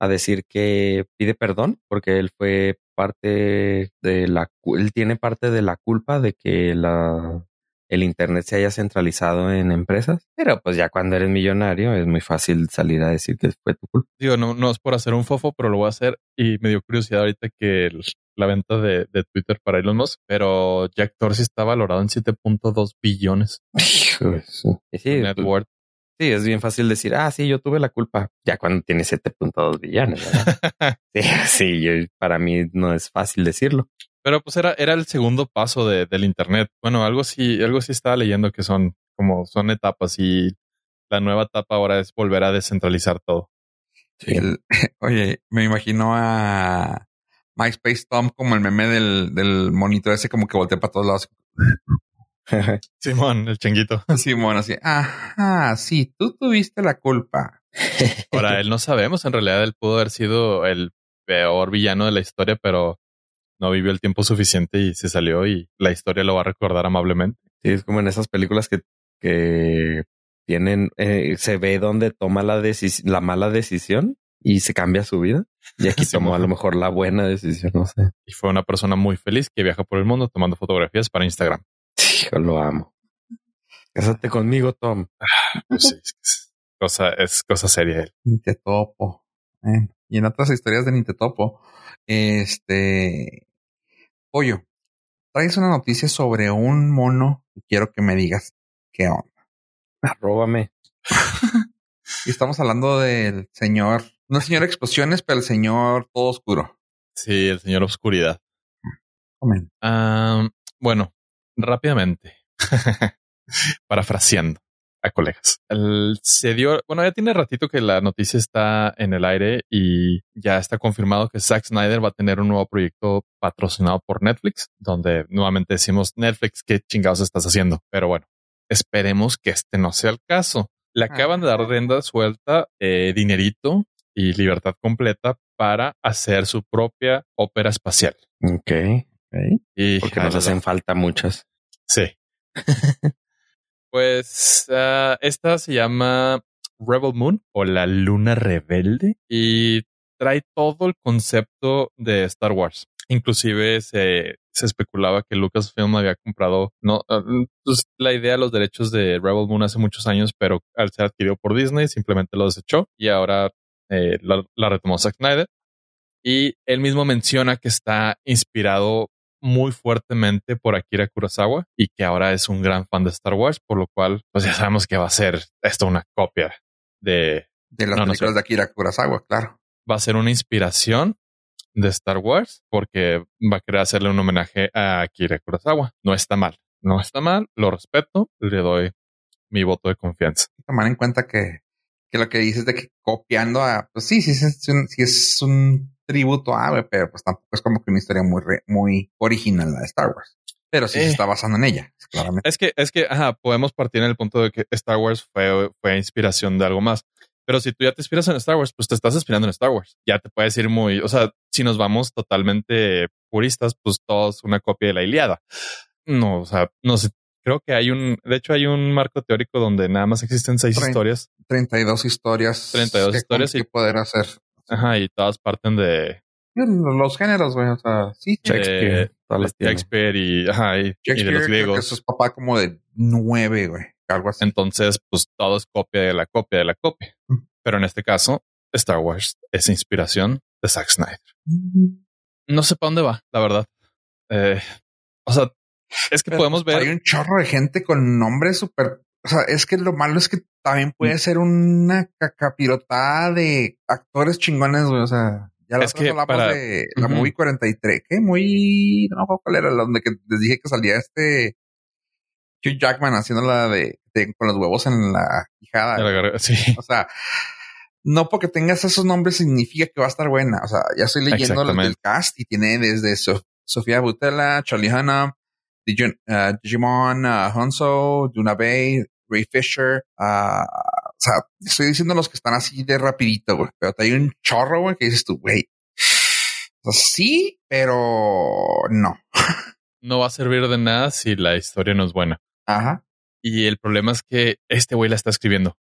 a decir que pide perdón porque él fue parte de la, él tiene parte de la culpa de que la, el internet se haya centralizado en empresas. Pero pues ya cuando eres millonario es muy fácil salir a decir que fue tu culpa. Digo, no, no es por hacer un fofo, pero lo voy a hacer y me dio curiosidad ahorita que el- la venta de, de Twitter para Elon Musk, pero Jack Dorsey está valorado en 7.2 billones sí, net pues, worth. Sí, es bien fácil decir, ah, sí, yo tuve la culpa. Ya cuando tienes 7.2 billones. ¿verdad? Sí, sí, yo- para mí no es fácil decirlo. Pero pues era, era el segundo paso de, del internet. Bueno, algo sí, algo sí estaba leyendo que son como son etapas y la nueva etapa ahora es volver a descentralizar todo. El- oye, me imagino a MySpace Tom como el meme del, del monito ese como que voltea para todos lados. Simón, el changuito. Simón, así, ajá, sí, tú tuviste la culpa. Ahora, él no sabemos. En realidad, él pudo haber sido el peor villano de la historia, pero no vivió el tiempo suficiente y se salió y la historia lo va a recordar amablemente. Sí, es como en esas películas que, que tienen, eh, se ve dónde toma la decisión, la mala decisión y se cambia su vida. Y aquí tomó a lo mejor la buena decisión, no sé. Y fue una persona muy feliz que viaja por el mundo tomando fotografías para Instagram. Hijo, lo amo. Cásate conmigo, Tom. Pues sí, es, cosa, es cosa seria él. Ni te topo. Eh, Y en otras historias de Ni te topo, este pollo, traes una noticia sobre un mono y quiero que me digas qué onda. Arróbame. Y estamos hablando del señor, no el señor explosiones, pero el señor todo oscuro. Sí, el señor Oscuridad. Comen. Ah, bueno, rápidamente, parafraseando a colegas. El- se dio, bueno, ya tiene ratito que la noticia está en el aire y ya está confirmado que Zack Snyder va a tener un nuevo proyecto patrocinado por Netflix, donde nuevamente decimos Netflix, ¿qué chingados estás haciendo? Pero bueno, esperemos que este no sea el caso. Le acaban de dar rienda suelta, eh, dinerito y libertad completa para hacer su propia ópera espacial. Ok. Y Porque nos hacen falta muchas. Sí. pues ah, esta se llama Rebel Moon o la Luna Rebelde y trae todo el concepto de Star Wars. Inclusive se, se especulaba que Lucasfilm había comprado no ah, pues, la idea de los derechos de Rebel Moon hace muchos años, pero al ser adquirido por Disney simplemente lo desechó y ahora eh, la, la retomó Zack Snyder. Y él mismo menciona que está inspirado muy fuertemente por Akira Kurosawa y que ahora es un gran fan de Star Wars, por lo cual pues ya sabemos que va a ser esto una copia de De las No, no películas sé. de Akira Kurosawa, claro. va a ser una inspiración de Star Wars porque va a querer hacerle un homenaje a Akira Kurosawa. No está mal, no está mal, lo respeto, le doy mi voto de confianza. Tomar en cuenta que, que lo que dices de que copiando a, pues sí, sí, sí, sí es un tributo a, güey, pero pues tampoco es como que una historia muy, re- muy original la de Star Wars. Pero sí se Eh. está basando en ella, claramente. Es que, es que, ajá, podemos partir en el punto de que Star Wars fue, fue inspiración de algo más. Pero si tú ya te inspiras en Star Wars, pues te estás inspirando en Star Wars. Ya te puedes ir muy, o sea, si nos vamos totalmente puristas, pues todo es una copia de la Iliada. No, o sea, no sé. Creo que hay un, de hecho hay un marco teórico donde nada más existen seis Trein- historias. 32 historias. 32 que historias y- poder hacer. Ajá, y todas parten de, Los géneros, güey, o sea, sí. Shakespeare. tiene. Shakespeare y, ajá, y, y de los creo que griegos. eso es papá como de nueve, güey, algo así. Entonces, pues todo es copia de la copia de la copia. Mm. Pero en este caso, Star Wars es inspiración de Zack Snyder. No sé para dónde va, la verdad. Eh, o sea, es que Pero, podemos pues, ver. Hay un chorro de gente con nombres súper. O sea, es que lo malo es que también puede Mm. ser una cacapirotada de actores chingones, güey. O sea, ya la Es otra vez que hablamos para- de la Ujú. movie 43, que muy. No me acuerdo cuál era, la donde que les dije que salía este Hugh Jackman haciendo la de, de- con los huevos en la quijada. la. Sí, O sea, no porque tengas esos nombres significa que va a estar buena. O sea, ya estoy leyendo el, cast y tiene desde So- Sofía Butella, Charlie Hanna, Digimon, uh, Digimon uh, Honso, Duna Bay, Ray Fisher. uh, o sea, estoy diciendo los que están así de rapidito, güey. Pero hay un chorro, güey, que dices tú, güey. O sea, sí, pero no. no va a servir de nada si la historia no es buena. Ajá. Y el problema es que este güey la está escribiendo.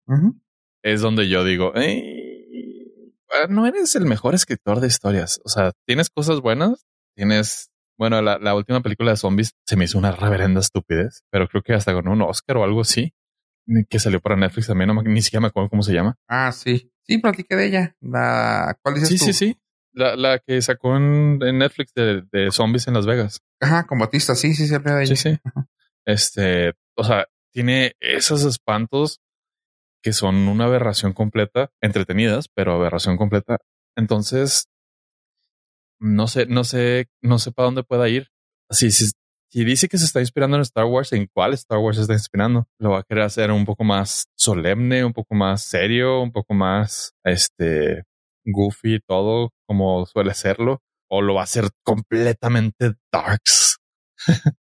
Es donde yo digo, "Ey, no eres el mejor escritor de historias. O sea, tienes cosas buenas, tienes, bueno, la, la última película de zombies se me hizo una reverenda estupidez, pero creo que hasta con un Oscar o algo así, que salió para Netflix también, no ni siquiera me acuerdo cómo se llama. Ah, sí. Sí, platiqué de ella. La, ¿cuál dices Sí, tú? sí, sí. La, la que sacó en, en Netflix de, de zombies en Las Vegas. Ajá, con Batista. Sí, sí, sí, hablé de ella. Sí, sí. Este, o sea, tiene esos espantos que son una aberración completa, entretenidas, pero aberración completa. Entonces, no sé, no sé, no sé para dónde pueda ir. Si, si, si dice que se está inspirando en Star Wars, ¿en cuál Star Wars se está inspirando? Lo va a querer hacer un poco más solemne, un poco más serio, un poco más, este, goofy, todo como suele serlo, o lo va a hacer completamente darks.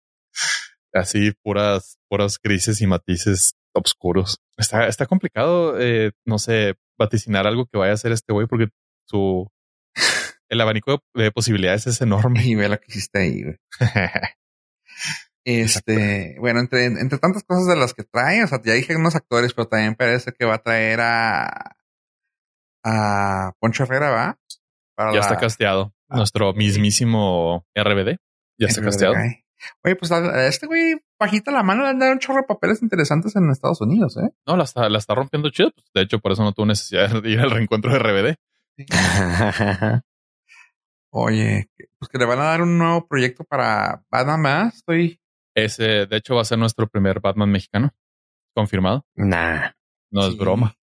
Así puras, puras grises y matices oscuros. Está, está complicado, eh, no sé, vaticinar algo que vaya a hacer este güey porque su el abanico de posibilidades es enorme. Y ve lo que hiciste ahí, güey. Este, bueno, entre, entre tantas cosas de las que trae, o sea, ya dije unos actores, pero también parece que va a traer a, a Poncho Herrera, ¿va? Para ya está casteado. Ah, Nuestro mismísimo RBD. Ya está casteado. Oye, pues este güey bajita la mano le han dado un chorro de papeles interesantes en Estados Unidos, ¿eh? No, la está, la está rompiendo chido. Pues, de hecho, por eso no tuvo necesidad de ir al reencuentro de RBD. Oye, pues que le van a dar un nuevo proyecto para Batman más. Estoy. Ese, de hecho, va a ser nuestro primer Batman mexicano. Confirmado. Nah. No es broma.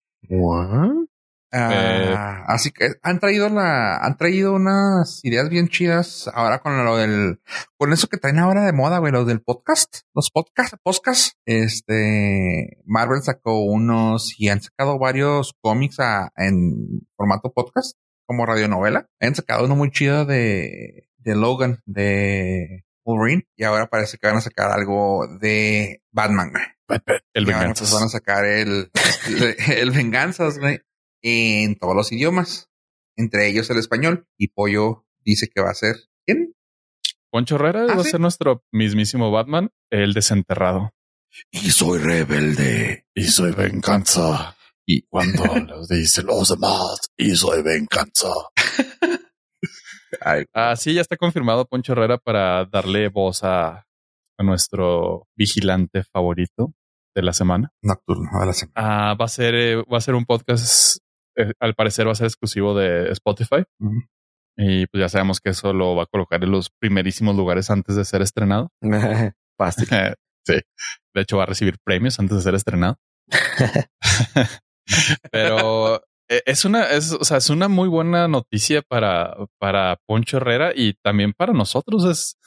Eh, ah, así que han traído la, han traído unas ideas bien chidas ahora con lo del, con eso que traen ahora de moda, güey, lo del podcast, los podcasts, podcast. Este, Marvel sacó unos y han sacado varios cómics en formato podcast, como radionovela. Han sacado uno muy chido de, de Logan, de Wolverine, y ahora parece que van a sacar algo de Batman, El Venganzas. van a sacar el, el, el Venganzas, güey en todos los idiomas, entre ellos el español. Y Pollo dice que va a ser ¿quién? Poncho Herrera ¿Ah, va a ser nuestro mismísimo Batman, el desenterrado. Y soy rebelde. Y soy venganza. Y cuando los dicen los demás, y soy venganza. Ah, sí, ya está confirmado Poncho Herrera para darle voz a, a nuestro vigilante favorito de la semana. Nocturno de la semana. Ah, va a ser, eh, va a ser un podcast eh, al parecer va a ser exclusivo de Spotify. Y pues ya sabemos que eso lo va a colocar en los primerísimos lugares antes de ser estrenado. Fácil. sí. De hecho, va a recibir premios antes de ser estrenado. Pero es una, es, o sea, es una muy buena noticia para, para Poncho Herrera y también para nosotros. Es,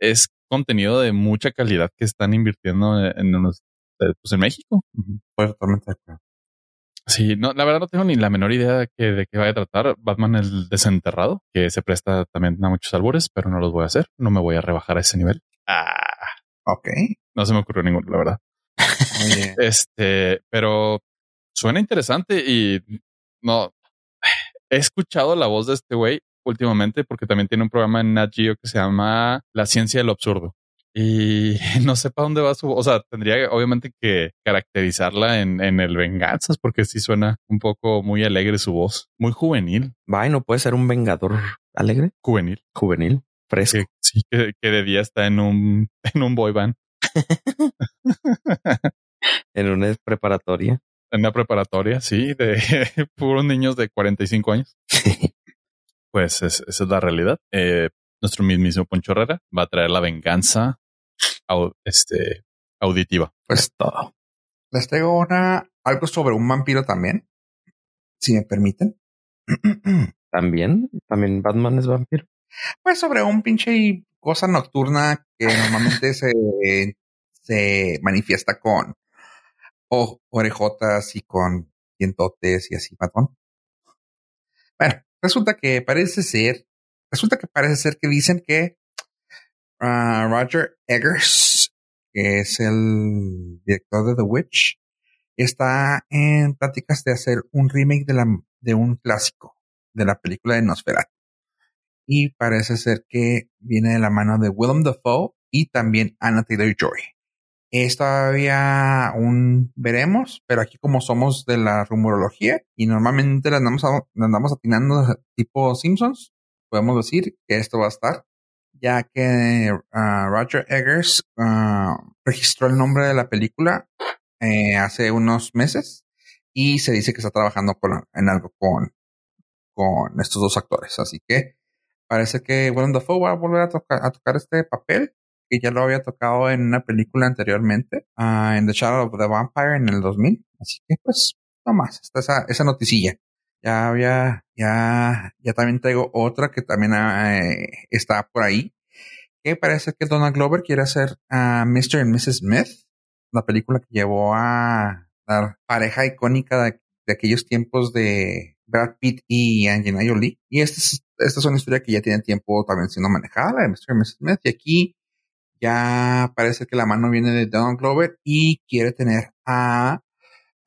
es contenido de mucha calidad que están invirtiendo en, en, pues en México. totalmente Sí, no, la verdad no tengo ni la menor idea de, que, de qué vaya a tratar Batman el desenterrado, que se presta también a muchos albures, pero no los voy a hacer. No me voy a rebajar a ese nivel. Ah, ok. No se me ocurrió ninguno, la verdad. Este, pero suena interesante y no he escuchado la voz de este güey últimamente porque también tiene un programa en Nat Geo que se llama La ciencia del absurdo y no sé para dónde va su, o sea, tendría obviamente que caracterizarla en, en el Venganzas porque sí suena un poco muy alegre su voz, muy juvenil. Va, no puede ser un vengador alegre, juvenil, juvenil, fresco. sí, que, que, de día está en un, en un boy band. en una preparatoria. En una preparatoria, sí, de puros niños de 45 años. pues esa es la realidad. Eh, nuestro mismísimo Poncho Herrera va a traer la venganza este, auditiva. Pues todo. Les traigo una, algo sobre un vampiro también, si me permiten. También, también Batman es vampiro. Pues sobre un pinche cosa nocturna que normalmente se, se manifiesta con orejotas y con dientotes y así, patrón. Bueno, resulta que parece ser, resulta que parece ser que dicen que Roger Eggers, que es el director de The Witch, está en pláticas de hacer un remake de, la, de un clásico de la película de Nosferatu. Y parece ser que viene de la mano de Willem Dafoe y también Anna Taylor Joy. Es todavía un veremos, pero aquí como somos de la rumorología y normalmente la andamos, la andamos atinando tipo Simpsons, podemos decir que esto va a estar ya que uh, Roger Eggers uh, registró el nombre de la película eh, hace unos meses y se dice que está trabajando con, en algo con, con estos dos actores. Así que parece que Willem Dafoe va a volver a, tocar, a tocar este papel que ya lo había tocado en una película anteriormente, uh, en The Shadow of the Vampire en el 2000. Así que pues, no más, está esa, noticilla. Ya había, ya, ya también traigo otra que también eh, está por ahí. Que parece que Donald Glover quiere hacer a Mr. y Mrs. Smith, la película que llevó a la pareja icónica de, aquellos tiempos de Brad Pitt y Angelina Jolie. Y esta es, esta es una historia que ya tiene tiempo también siendo manejada, de Mr. y Mrs. Smith. Y aquí ya parece que la mano viene de Donald Glover y quiere tener a,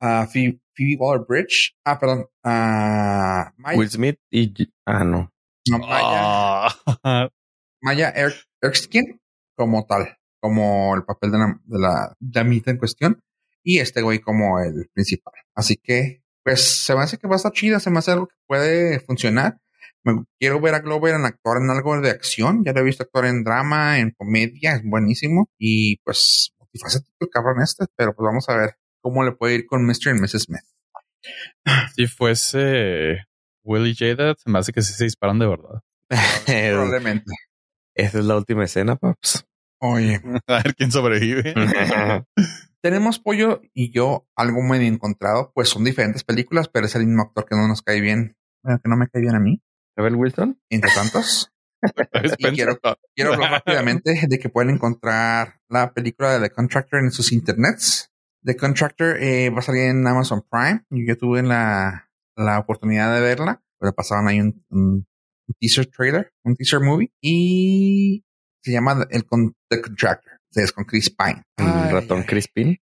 a Phoebe, Phoebe Waller Bridge. Ah, perdón. Uh, Maya. Will Smith y. Ah, no. no Maya. Oh. Maya er Erskine como tal. como el papel de la, de la damita en cuestión y este güey como el principal. Así que, pues se me hace que va a estar chida, se me hace algo que puede funcionar. Me quiero ver a Glover en actuar en algo de acción. Ya lo he visto actuar en drama, en comedia, es buenísimo. Y pues, el cabrón este, pero pues vamos a ver cómo le puede ir con Mr. y Mrs. Smith. Si fuese Willie Jada, se me hace que sí se disparan de verdad. Probablemente. Esa es la última escena, paps. Oye. A ver quién sobrevive. Tenemos Pollo y yo algo muy encontrado, pues son diferentes películas, pero es el mismo actor que no nos cae bien, bueno, que no me cae bien a mí. ¿Abel Wilson? Entre tantos. y quiero, quiero hablar rápidamente de que pueden encontrar la película de The Contractor en sus internets. The Contractor eh, va a salir en Amazon Prime. y Yo tuve la, la oportunidad de verla, pero pasaban ahí un, un, teaser trailer, un teaser movie, y se llama el The Contractor. Es con Chris Pine. ¿El ratón Chris Pine?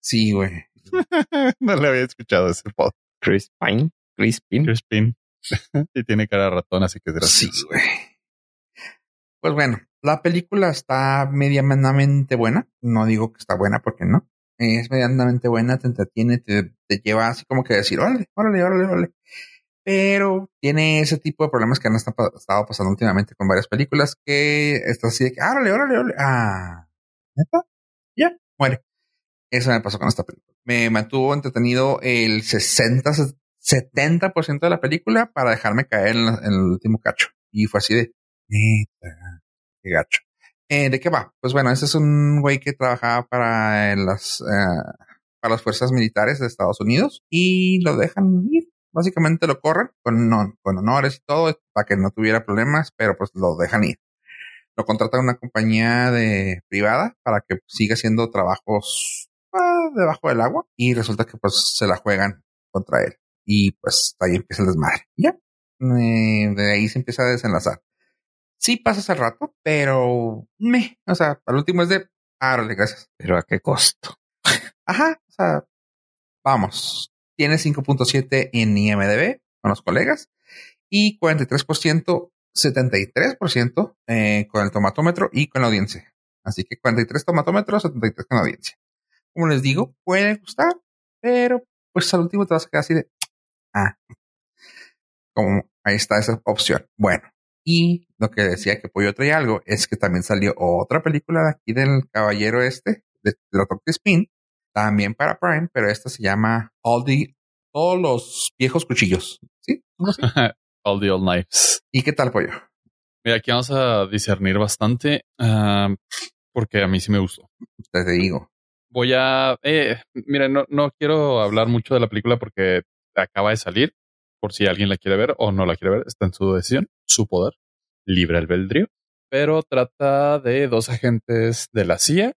Sí, güey. no le había escuchado ese pod. Chris Pine. Chris Pine. Chris Pine. y tiene cara de ratón, así que es gracioso. Sí, güey. Pues bueno, la película está medianamente buena. No digo que está buena porque no. Es medianamente buena, te entretiene, te, te lleva así como que decir, órale, órale, órale, órale pero tiene ese tipo de problemas que han estado pasando últimamente con varias películas que está así de que, órale, órale, órale, ah, ¿neta? Ya, muere. Eso me pasó con esta película. Me mantuvo entretenido el 60, 70% de la película para dejarme caer en, el último cacho. Y fue así de, neta, qué gacho. Eh, ¿De qué va? Pues bueno, ese es un güey que trabajaba para las, eh, para las fuerzas militares de Estados Unidos y lo dejan ir Básicamente lo corren con, con honores y todo para que no tuviera problemas, pero pues lo dejan ir. Lo contratan una compañía de privada para que siga haciendo trabajos ah, debajo del agua y resulta que pues se la juegan contra él. Y pues ahí empieza el desmadre. Ya. Eh, de ahí se empieza a desenlazar. Sí pasa ese rato, pero me, o sea, al último es de, ah, gracias. Pero a qué costo. Ajá, o sea, vamos, tiene 5.7 en IMDB con los colegas y 43%, 73% eh, con el tomatómetro y con la audiencia. Así que 43 tomatómetros, 73 con la audiencia. Como les digo, puede gustar, pero pues al último te vas a quedar así de, ah, como ahí está esa opción. Bueno, y lo que decía que Pollo trae algo es que también salió otra película de aquí del caballero este, de, de Spin, también para Prime, pero esta se llama All the todos los viejos cuchillos. ¿Sí? All the old knives. ¿Y qué tal, pollo? Mira, aquí vamos a discernir bastante porque a mí sí me gustó. Te digo. Voy a. Eh, mira, no, no quiero hablar mucho de la película porque acaba de salir. Por si alguien la quiere ver o no la quiere ver, está en su decisión, su poder, libre albedrío. Pero trata de dos agentes de la CIA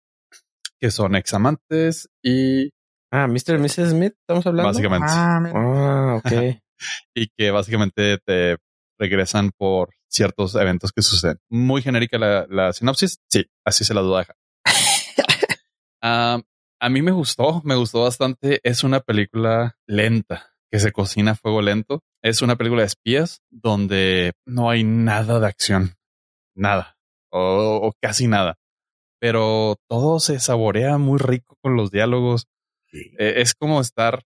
que son examantes y. Ah, Mr. y Mrs. Smith, estamos hablando. Básicamente. Ah, ah ok. y que básicamente te regresan por ciertos eventos que suceden. Muy genérica la, sinopsis. Sí, así se la duda deja. a mí me gustó, me gustó bastante. Es una película lenta que se cocina a fuego lento. Es una película de espías donde no hay nada de acción, nada o casi nada pero todo se saborea muy rico con los diálogos. Eh, es como estar,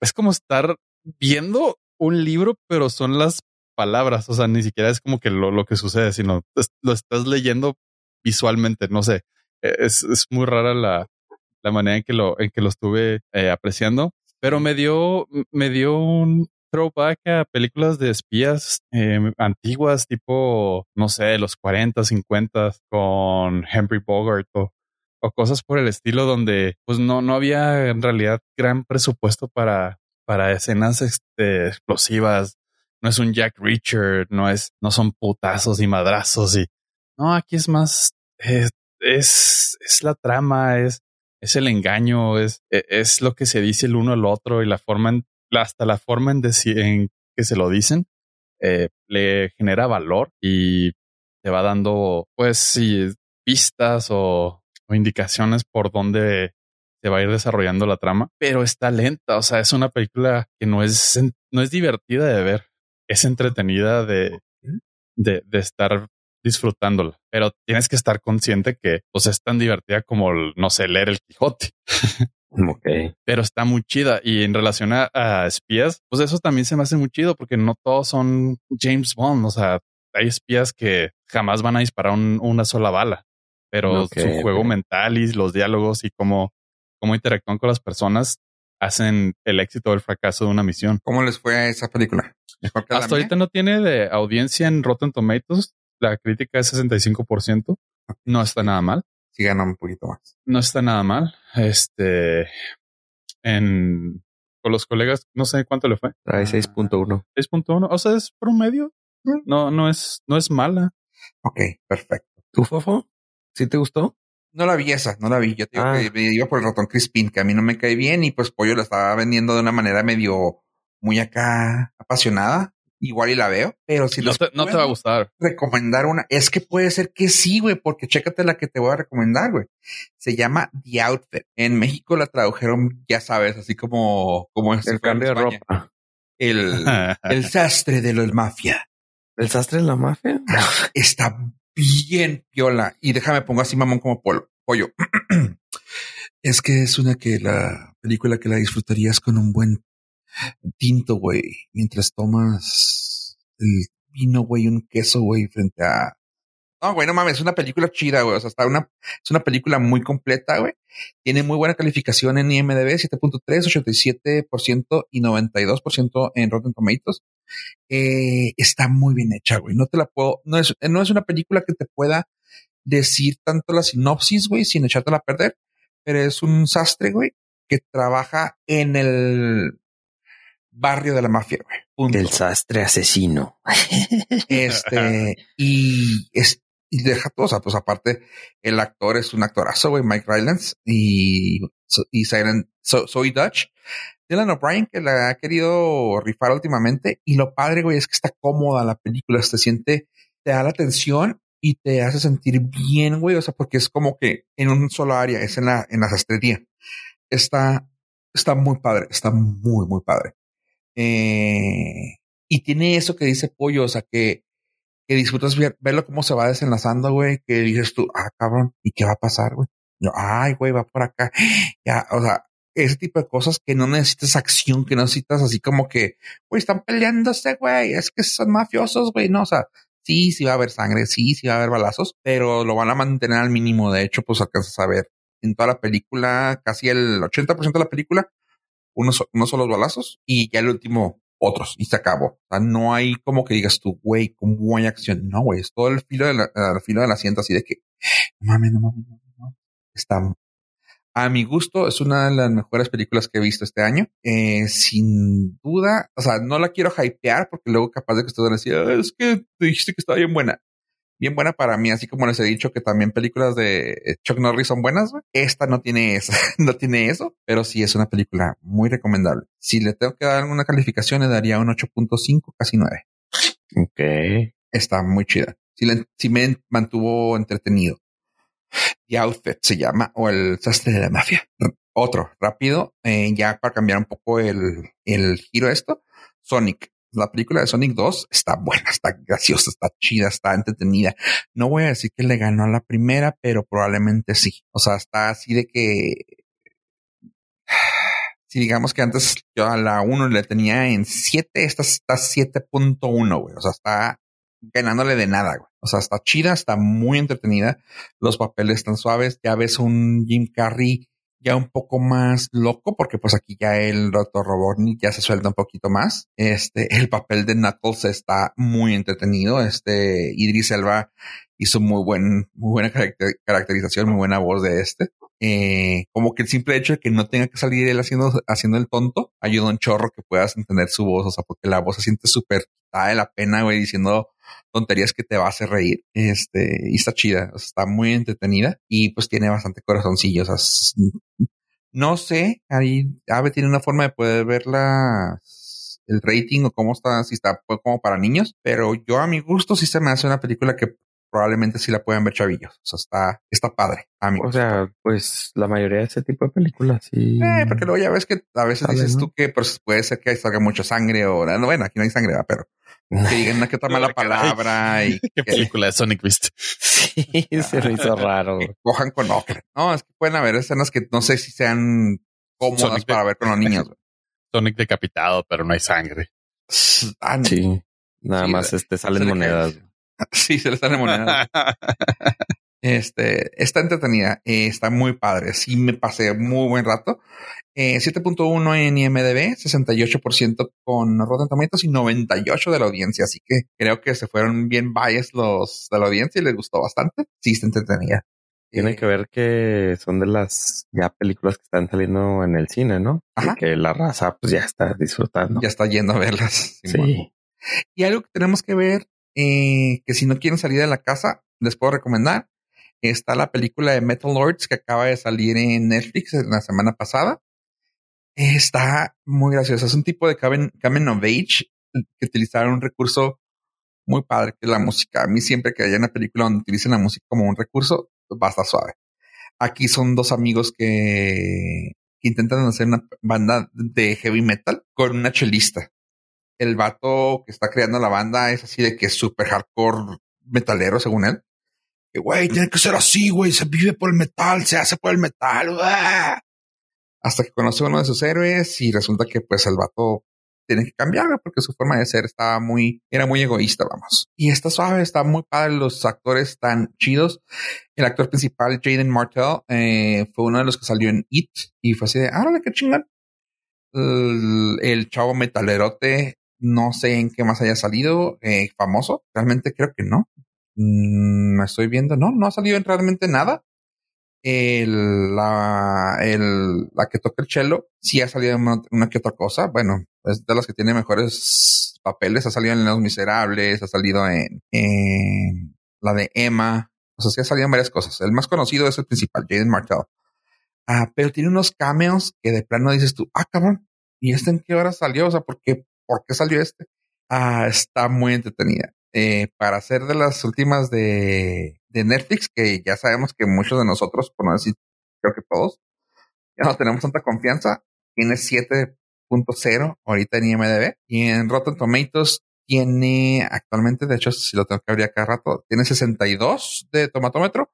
es como estar viendo un libro, pero son las palabras. O sea, ni siquiera es como que lo, que sucede, sino lo estás leyendo visualmente. No sé, e, es, es muy rara la, la manera en que lo, en que lo estuve eh, apreciando, pero me dio, me dio un, throwback a películas de espías eh, antiguas, tipo, no sé, los 40, 50 con Henry Bogart o, cosas por el estilo donde pues no, no había en realidad gran presupuesto para, para escenas este, explosivas. No es un Jack Richard, no es, no son putazos y madrazos y no, aquí es más, es, es la trama, es, es el engaño, es, e, es lo que se dice el uno al otro y la forma en hasta la forma en, en que se lo dicen eh, le genera valor y te va dando, pues, sí, pistas o, indicaciones por dónde se va a ir desarrollando la trama, pero está lenta. O sea, es una película que no es, no es divertida de ver, es entretenida de, de, de estar disfrutándola, pero tienes que estar consciente que pues es tan divertida como, no sé, leer el Quijote. Ok. pero está muy chida. Y en relación a, a, espías, pues eso también se me hace muy chido porque no todos son James Bond. O sea, hay espías que jamás van a disparar un, una sola bala, pero okay, su juego okay. mental y los diálogos y cómo, cómo interactúan con las personas hacen el éxito o el fracaso de una misión. ¿Cómo les fue a esa película? Hasta ahorita no tiene de audiencia en Rotten Tomatoes. La crítica es 65%. No está nada mal. Sí gana un poquito más. No está nada mal. Este, en, con los colegas, no sé cuánto le fue. Trae 6.1. 6.1. O sea, es promedio. No, no es, no es mala. Ok, perfecto. ¿Tú, Fofo? ¿Sí te gustó? No la vi esa, no la vi. Yo te digo ah. que me iba por el ratón Crispin, que a mí no me cae bien y pues Pollo la estaba vendiendo de una manera medio muy acá apasionada. Igual y la veo, pero si no, te, no te va a gustar. Recomendar una, es que puede ser que sí, güey, porque chécate la que te voy a recomendar, güey. Se llama The Outfit. En México la tradujeron, ya sabes, así como, como el cambio de ropa. El, el sastre de los mafia. ¿El sastre de la mafia? Está bien piola. Y déjame pongo así mamón como polo, pollo. es que es una que la película que la disfrutarías con un buen tinto, güey, mientras tomas el vino, güey, un queso, güey, frente a... No, güey, no mames, es una película chida, güey. O sea, está una, es una película muy completa, güey. Tiene muy buena calificación en IMDB, 7.3, 87% y 92% en Rotten Tomatoes. Eh, está muy bien hecha, güey. No te la puedo, no es, no es una película que te pueda decir tanto la sinopsis, güey, sin echártela a perder, pero es un sastre, güey, que trabaja en el barrio de la mafia, güey. Punto. El sastre asesino. Este, y es, y deja todo, o sea, pues aparte, el actor es un actorazo, güey, Mike Rylance, y, y so, Soy Dutch. Dylan O'Brien, que la ha querido rifar últimamente, y lo padre, güey, es que está cómoda la película, se siente, te da la atención y te hace sentir bien, güey, o sea, porque es como que en un solo área, es en la, en la sastrería. Está, está muy padre, está muy, muy padre. Eh, y tiene eso que dice Pollo, o sea, que, que disfrutas ver, verlo cómo se va desenlazando, güey, que dices tú, ah, cabrón, ¿y qué va a pasar, güey? Yo, ay, güey, va por acá. Ya, o sea, ese tipo de cosas que no necesitas acción, que no necesitas así como que, güey, están peleándose, güey, es que son mafiosos, güey, no, o sea, sí, sí va a haber sangre, sí, sí va a haber balazos, pero lo van a mantener al mínimo. De hecho, pues alcanzas a ver en toda la película, casi el 80% de la película, unos, unos solos balazos y ya el último otros y se acabó. O sea, no hay como que digas tú, güey, ¿cómo hay acción? No, güey, es todo el filo de la, filo del asiento así de que, no mames, no mames, no, no. Está, a mi gusto, es una de las mejores películas que he visto este año. Eh, sin duda, o sea, no la quiero hypear porque luego capaz de que ustedes van a decir, ah, es que te dijiste que estaba bien buena bien buena para mí, así como les he dicho que también películas de Chuck Norris son buenas. Wey. Esta no tiene eso, no tiene eso, pero sí es una película muy recomendable. Si le tengo que dar una calificación, le daría un 8.5, casi 9. Ok. Está muy chida. Si me mantuvo entretenido. The Outfit se llama, o el sastre de la mafia. Otro, rápido, eh, ya para cambiar un poco el, el giro esto. Sonic la película de Sonic 2 está buena, está graciosa, está chida, está entretenida. No voy a decir que le ganó a la primera, pero probablemente sí. O sea, está así de que si digamos que antes yo a la 1 le tenía en 7, esta está 7.1, güey. O sea, está ganándole de nada, güey. O sea, está chida, está muy entretenida. Los papeles están suaves. Ya ves un Jim Carrey ya un poco más loco, porque pues aquí ya el Dr. Robotnik ya se suelta un poquito más. Este, el papel de Knuckles está muy entretenido. Este, Idris Elba hizo muy buen, muy buena caracterización, muy buena voz de este. Eh, como que el simple hecho de que no tenga que salir él haciendo, haciendo el tonto, ayuda un chorro que puedas entender su voz, o sea, porque la voz se siente súper, de la pena, güey, diciendo tonterías que te va a hacer reír. Este, y está chida, o sea, está muy entretenida y pues tiene bastante corazoncillo. O sea, no sé, ahí Ave tiene una forma de poder ver la, el rating o cómo está, si está como para niños, pero yo a mi gusto sí se me hace una película que probablemente sí la puedan ver chavillos. O sea, está, está padre. A mí. O sea, pues la mayoría de ese tipo de películas sí. Eh, porque luego ya ves que a veces dices tú que pues, puede ser que salga mucha sangre o no, bueno, aquí no hay sangre, pero que digan una que otra mala palabra y ¿Qué película de Sonic viste? Sí, se me hizo raro. que cojan con ocre. No, es que pueden haber escenas que no sé si sean cómodas Sonic de- para ver con los niños. Sonic decapitado, pero no hay sangre. Ah, Sí. Nada Sí, más este salen le monedas. Sí, se le están en monedas. Este, está entretenida, eh, está muy padre. Sí, me pasé muy buen rato. Eh, 7.1 en IMDb, 68% con Rotten Tomatoes y 98 de la audiencia. Así que creo que se fueron bien bias los de la audiencia y les gustó bastante. Sí, está entretenida. Tiene Eh, que ver que son de las ya películas que están saliendo en el cine, ¿no? Ajá. Que la raza pues ya está disfrutando. Ya está yendo a verlas. Sí. Y algo que tenemos que ver, eh, que si no quieren salir de la casa, les puedo recomendar. Está la película de Metal Lords que acaba de salir en Netflix la semana pasada. Está muy graciosa. Es un tipo de coming of Age que utilizaron un recurso muy padre, que es la música. A mí siempre que haya una película donde utilicen la música como un recurso, va a estar suave. Aquí son dos amigos que, que intentan hacer una banda de heavy metal con una chelista el vato que está creando la banda es así de que es súper hardcore metalero, según él. Güey, tiene que ser así, güey. Se vive por el metal, se hace por el metal. ¡uah! Hasta que conoce a uno de sus héroes y resulta que pues el vato tiene que cambiar porque su forma de ser estaba muy, era muy egoísta, vamos. Y está suave, está muy padre. Los actores están chidos. El actor principal, Jaden Martell, eh, fue uno de los que salió en It y fue así de, ah, qué chingón. El, el chavo metalerote, no sé en qué más haya salido eh, famoso. Realmente creo que no. Mm, me estoy viendo, no, no ha salido en realmente nada. El, la, el, la que toca el cello sí ha salido una, una que otra cosa. Bueno, es de las que tiene mejores papeles. Ha salido en Los Miserables, ha salido en, en la de Emma. O sea, sí ha salido en varias cosas. El más conocido es el principal, Jaden Martell. Ah, pero tiene unos cameos que de plano dices tú, ah, cabrón, ¿y este en qué hora salió? O sea, ¿por qué, por qué salió este? Ah, está muy entretenida. Eh, para ser de las últimas de, de Netflix, que ya sabemos que muchos de nosotros, por no decir, creo que todos, ya no tenemos tanta confianza, tiene 7.0 ahorita en IMDB y en Rotten Tomatoes tiene actualmente, de hecho, si lo tengo que abrir cada rato, tiene 62 de tomatómetro,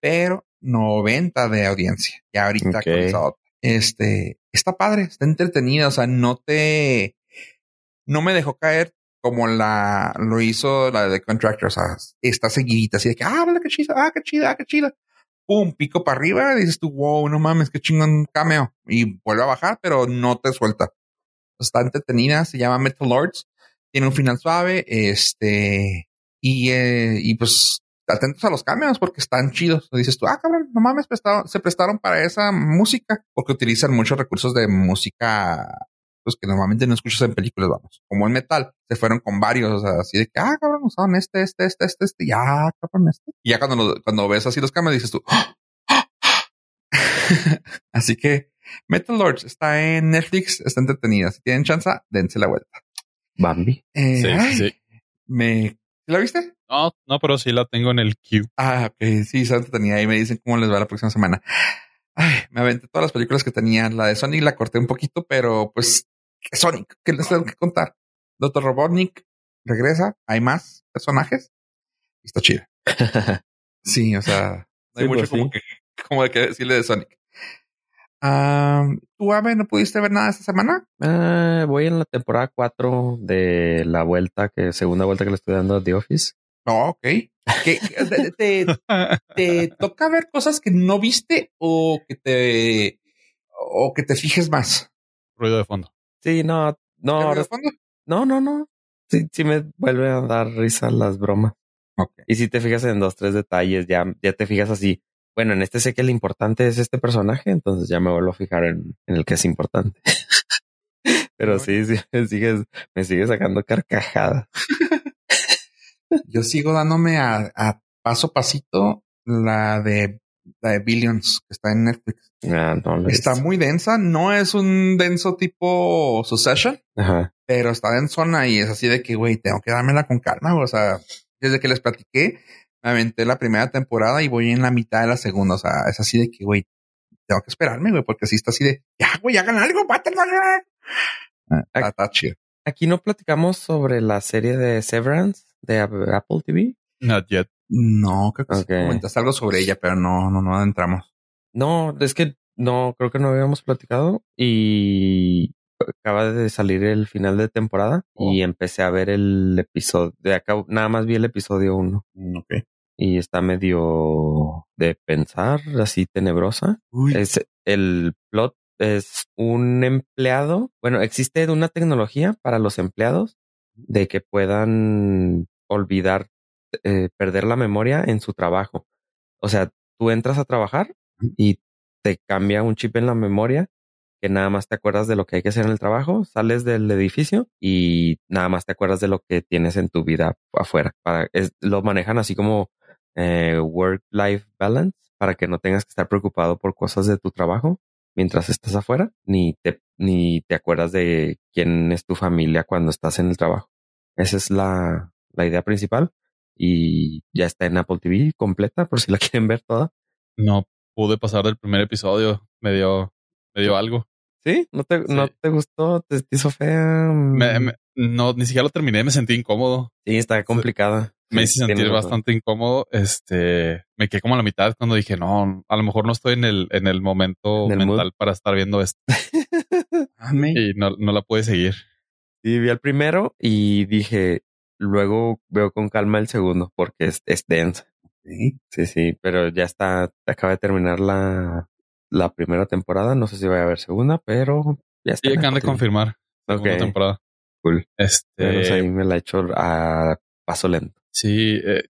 pero 90 de audiencia. Ya ahorita Ok. actualizado. Este está padre, está entretenida. O sea, no te, no me dejó caer como la lo hizo la de Contractor. O sea, está seguidita, así de que, ah, qué chida, ah, qué chida, ah, qué chida. Pum, pico para arriba. Dices tú, wow, no mames, qué chingón cameo. Y vuelve a bajar, pero no te suelta. Está entretenida, se llama Metal Lords. Tiene un final suave, este, y, eh, y pues atentos a los cameos porque están chidos. Dices tú, ah, cabrón, no mames, se prestaron para esa música porque utilizan muchos recursos de música pues que normalmente no escuchas en películas, vamos, como en metal, se fueron con varios, o sea, así de que, ah, cabrón, usaron este, este, este, este, este, ya, cabrón, este. Y ya cuando, lo- cuando ves así los cameos dices tú, "Ah, ah, ah". así que Metal Lords está en Netflix, está entretenida. Si tienen chance, dense la vuelta. Bambi. Eh, Sí, ay, sí. Me, ¿La viste? No, no, pero sí la tengo en el queue. Ah, ok, sí, Santa tenía ahí me dicen cómo les va la próxima semana. Ay, me aventé todas las películas que tenía. La de Sonic la corté un poquito, pero pues Sonic, ¿qué les tengo que contar? Doctor Robotnik regresa, hay más personajes y está chida. Sí, o sea, no hay Sí, mucho pues, como sí. que como de que decirle de Sonic. ¿Tú, Ave, no pudiste ver nada esta semana? Ah, voy en la temporada 4 de la vuelta que, segunda vuelta que le estoy dando a The Office. No, ok. ¿Qué- te, te- te toca ver cosas que no viste o que te o que te fijes más? Ruido de fondo. Sí, no, no, no, no, no. Sí, sí me vuelve a dar risa las bromas. Y si te fijas en dos, tres detalles, ya, ya te fijas así. Bueno, en este sé que el importante es este personaje, entonces ya me vuelvo a fijar en, en el que es importante. Pero sí, sí, me sigue, me sigue sacando carcajadas. Yo sigo dándome a, a paso a pasito la de la de Billions que está en Netflix. Ah, no, Está muy densa, no es un denso tipo Succession, Ajá. pero está densona y es así de que, güey, tengo que dármela con calma. güey. O sea, desde que les platiqué, me aventé la primera temporada y voy en la mitad de la segunda. O sea, es así de que, güey, tengo que esperarme, güey, porque así está así de, ya, güey, hagan algo. Ah, Está, está chido. aquí no platicamos sobre la serie de Severance de Apple TV. Not yet. No, creo que sí Ok. comentaste algo sobre ella, pero no, no, no adentramos. No, es que no, creo que no habíamos platicado y acaba de salir el final de temporada y empecé a ver el episodio, de acá, nada más vi el episodio uno Mm, Ok. y está medio de pensar, así tenebrosa. Uy, Es el plot es un empleado. Bueno, existe una tecnología para los empleados de que puedan olvidar, eh, perder la memoria en su trabajo. O sea, tú entras a trabajar y te cambia un chip en la memoria que nada más te acuerdas de lo que hay que hacer en el trabajo, sales del edificio y nada más te acuerdas de lo que tienes en tu vida afuera. Para, es- lo manejan así como eh, work-life balance para que no tengas que estar preocupado por cosas de tu trabajo mientras estás afuera, ni te, ni te acuerdas de quién es tu familia cuando estás en el trabajo. Esa es la, la idea principal y ya está en Apple TV completa por si la quieren ver toda. No pude pasar del primer episodio. Me dio, me dio algo. ¿Sí? ¿No te, no te gustó? ¿Te, te hizo fea? Me- me- no, ni siquiera lo terminé. Me sentí incómodo. Sí, está complicada. Me Sí, hice sentir razón. bastante incómodo. Este, me quedé como a la mitad cuando dije, no, a lo mejor no estoy en el, en el momento En el mood. mental para estar viendo esto y no, no la pude seguir. Sí, vi el primero y dije, luego veo con calma el segundo porque es, es densa. Sí. Sí, sí, pero ya está, acaba de terminar la, la primera temporada. No sé si va a haber segunda, pero ya está. En acaban de confirmar segunda Ok. temporada. Cool. Este, pues ahí me la he hecho a paso lento. sí, eh,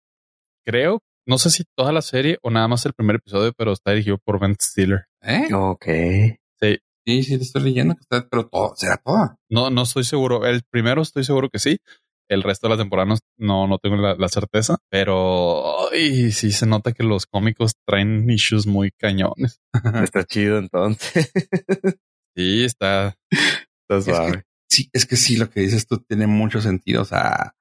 creo, no sé si toda la serie o nada más el primer episodio, pero está dirigido por Ben Stiller. ¿Eh? Ok. Sí, Sí, sí, te estoy leyendo que está, pero todo, será toda. no, no estoy seguro. El primero estoy seguro que sí. El resto de la temporada no, no, no tengo la, la certeza, pero ay, sí se nota que los cómicos traen issues muy cañones. Está chido entonces. Sí, está. Está Es suave. que, sí, es que sí, lo que dices tú tiene mucho sentido. O sea,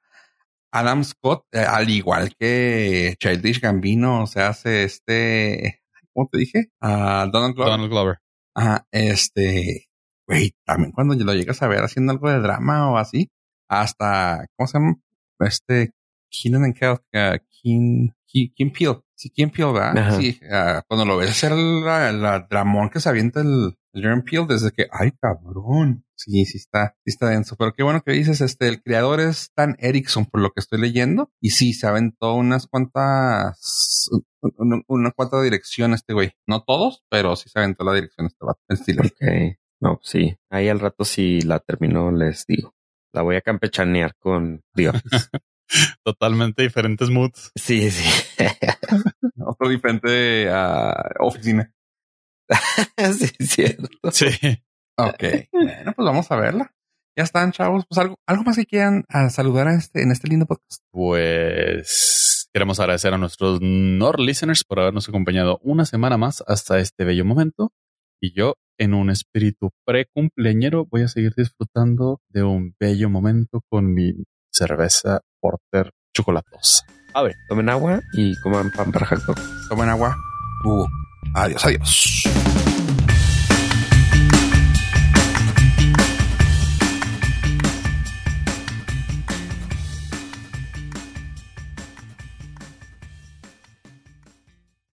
Adam Scott, eh, al igual que Childish Gambino, se hace este, ¿cómo te dije? A Donald Glover. Donald Glover. Ajá, este, güey, también cuando lo llegas a ver haciendo algo de drama o así, hasta, ¿cómo se llama? Este, Keenan and Kel, uh, Keen, Keen, Peele. Sí, Keen Peele, ¿verdad? Ajá. Sí, ah, cuando lo ves hacer la, la dramón que se avienta el, el Jordan Peele desde que, ay, cabrón. Sí, sí está, sí está denso. Pero qué bueno que dices, este, el creador es Dan Erickson, por lo que estoy leyendo. Y sí, se aventó unas cuantas, una, una cuanta dirección este güey. No todos, pero sí se aventó la dirección este vato, el estilo. Ok. No, sí. Ahí al rato si la termino les digo. La voy a campechanear con Dios. Totalmente diferentes moods. sí, sí. Otro diferente ah, oficina. sí, es cierto. Sí. Ok. bueno, pues vamos a verla. Ya están, chavos. Pues algo, algo más que quieran ah, saludar a este, en este lindo podcast. Pues queremos agradecer a nuestros Nord listeners por habernos acompañado una semana más hasta este bello momento. Y yo, en un espíritu pre-cumpleañero, voy a seguir disfrutando de un bello momento con mi cerveza porter chocolatosa. A ver. Tomen agua y coman pan para Jacob. Tomen agua. Uh, adiós, adiós.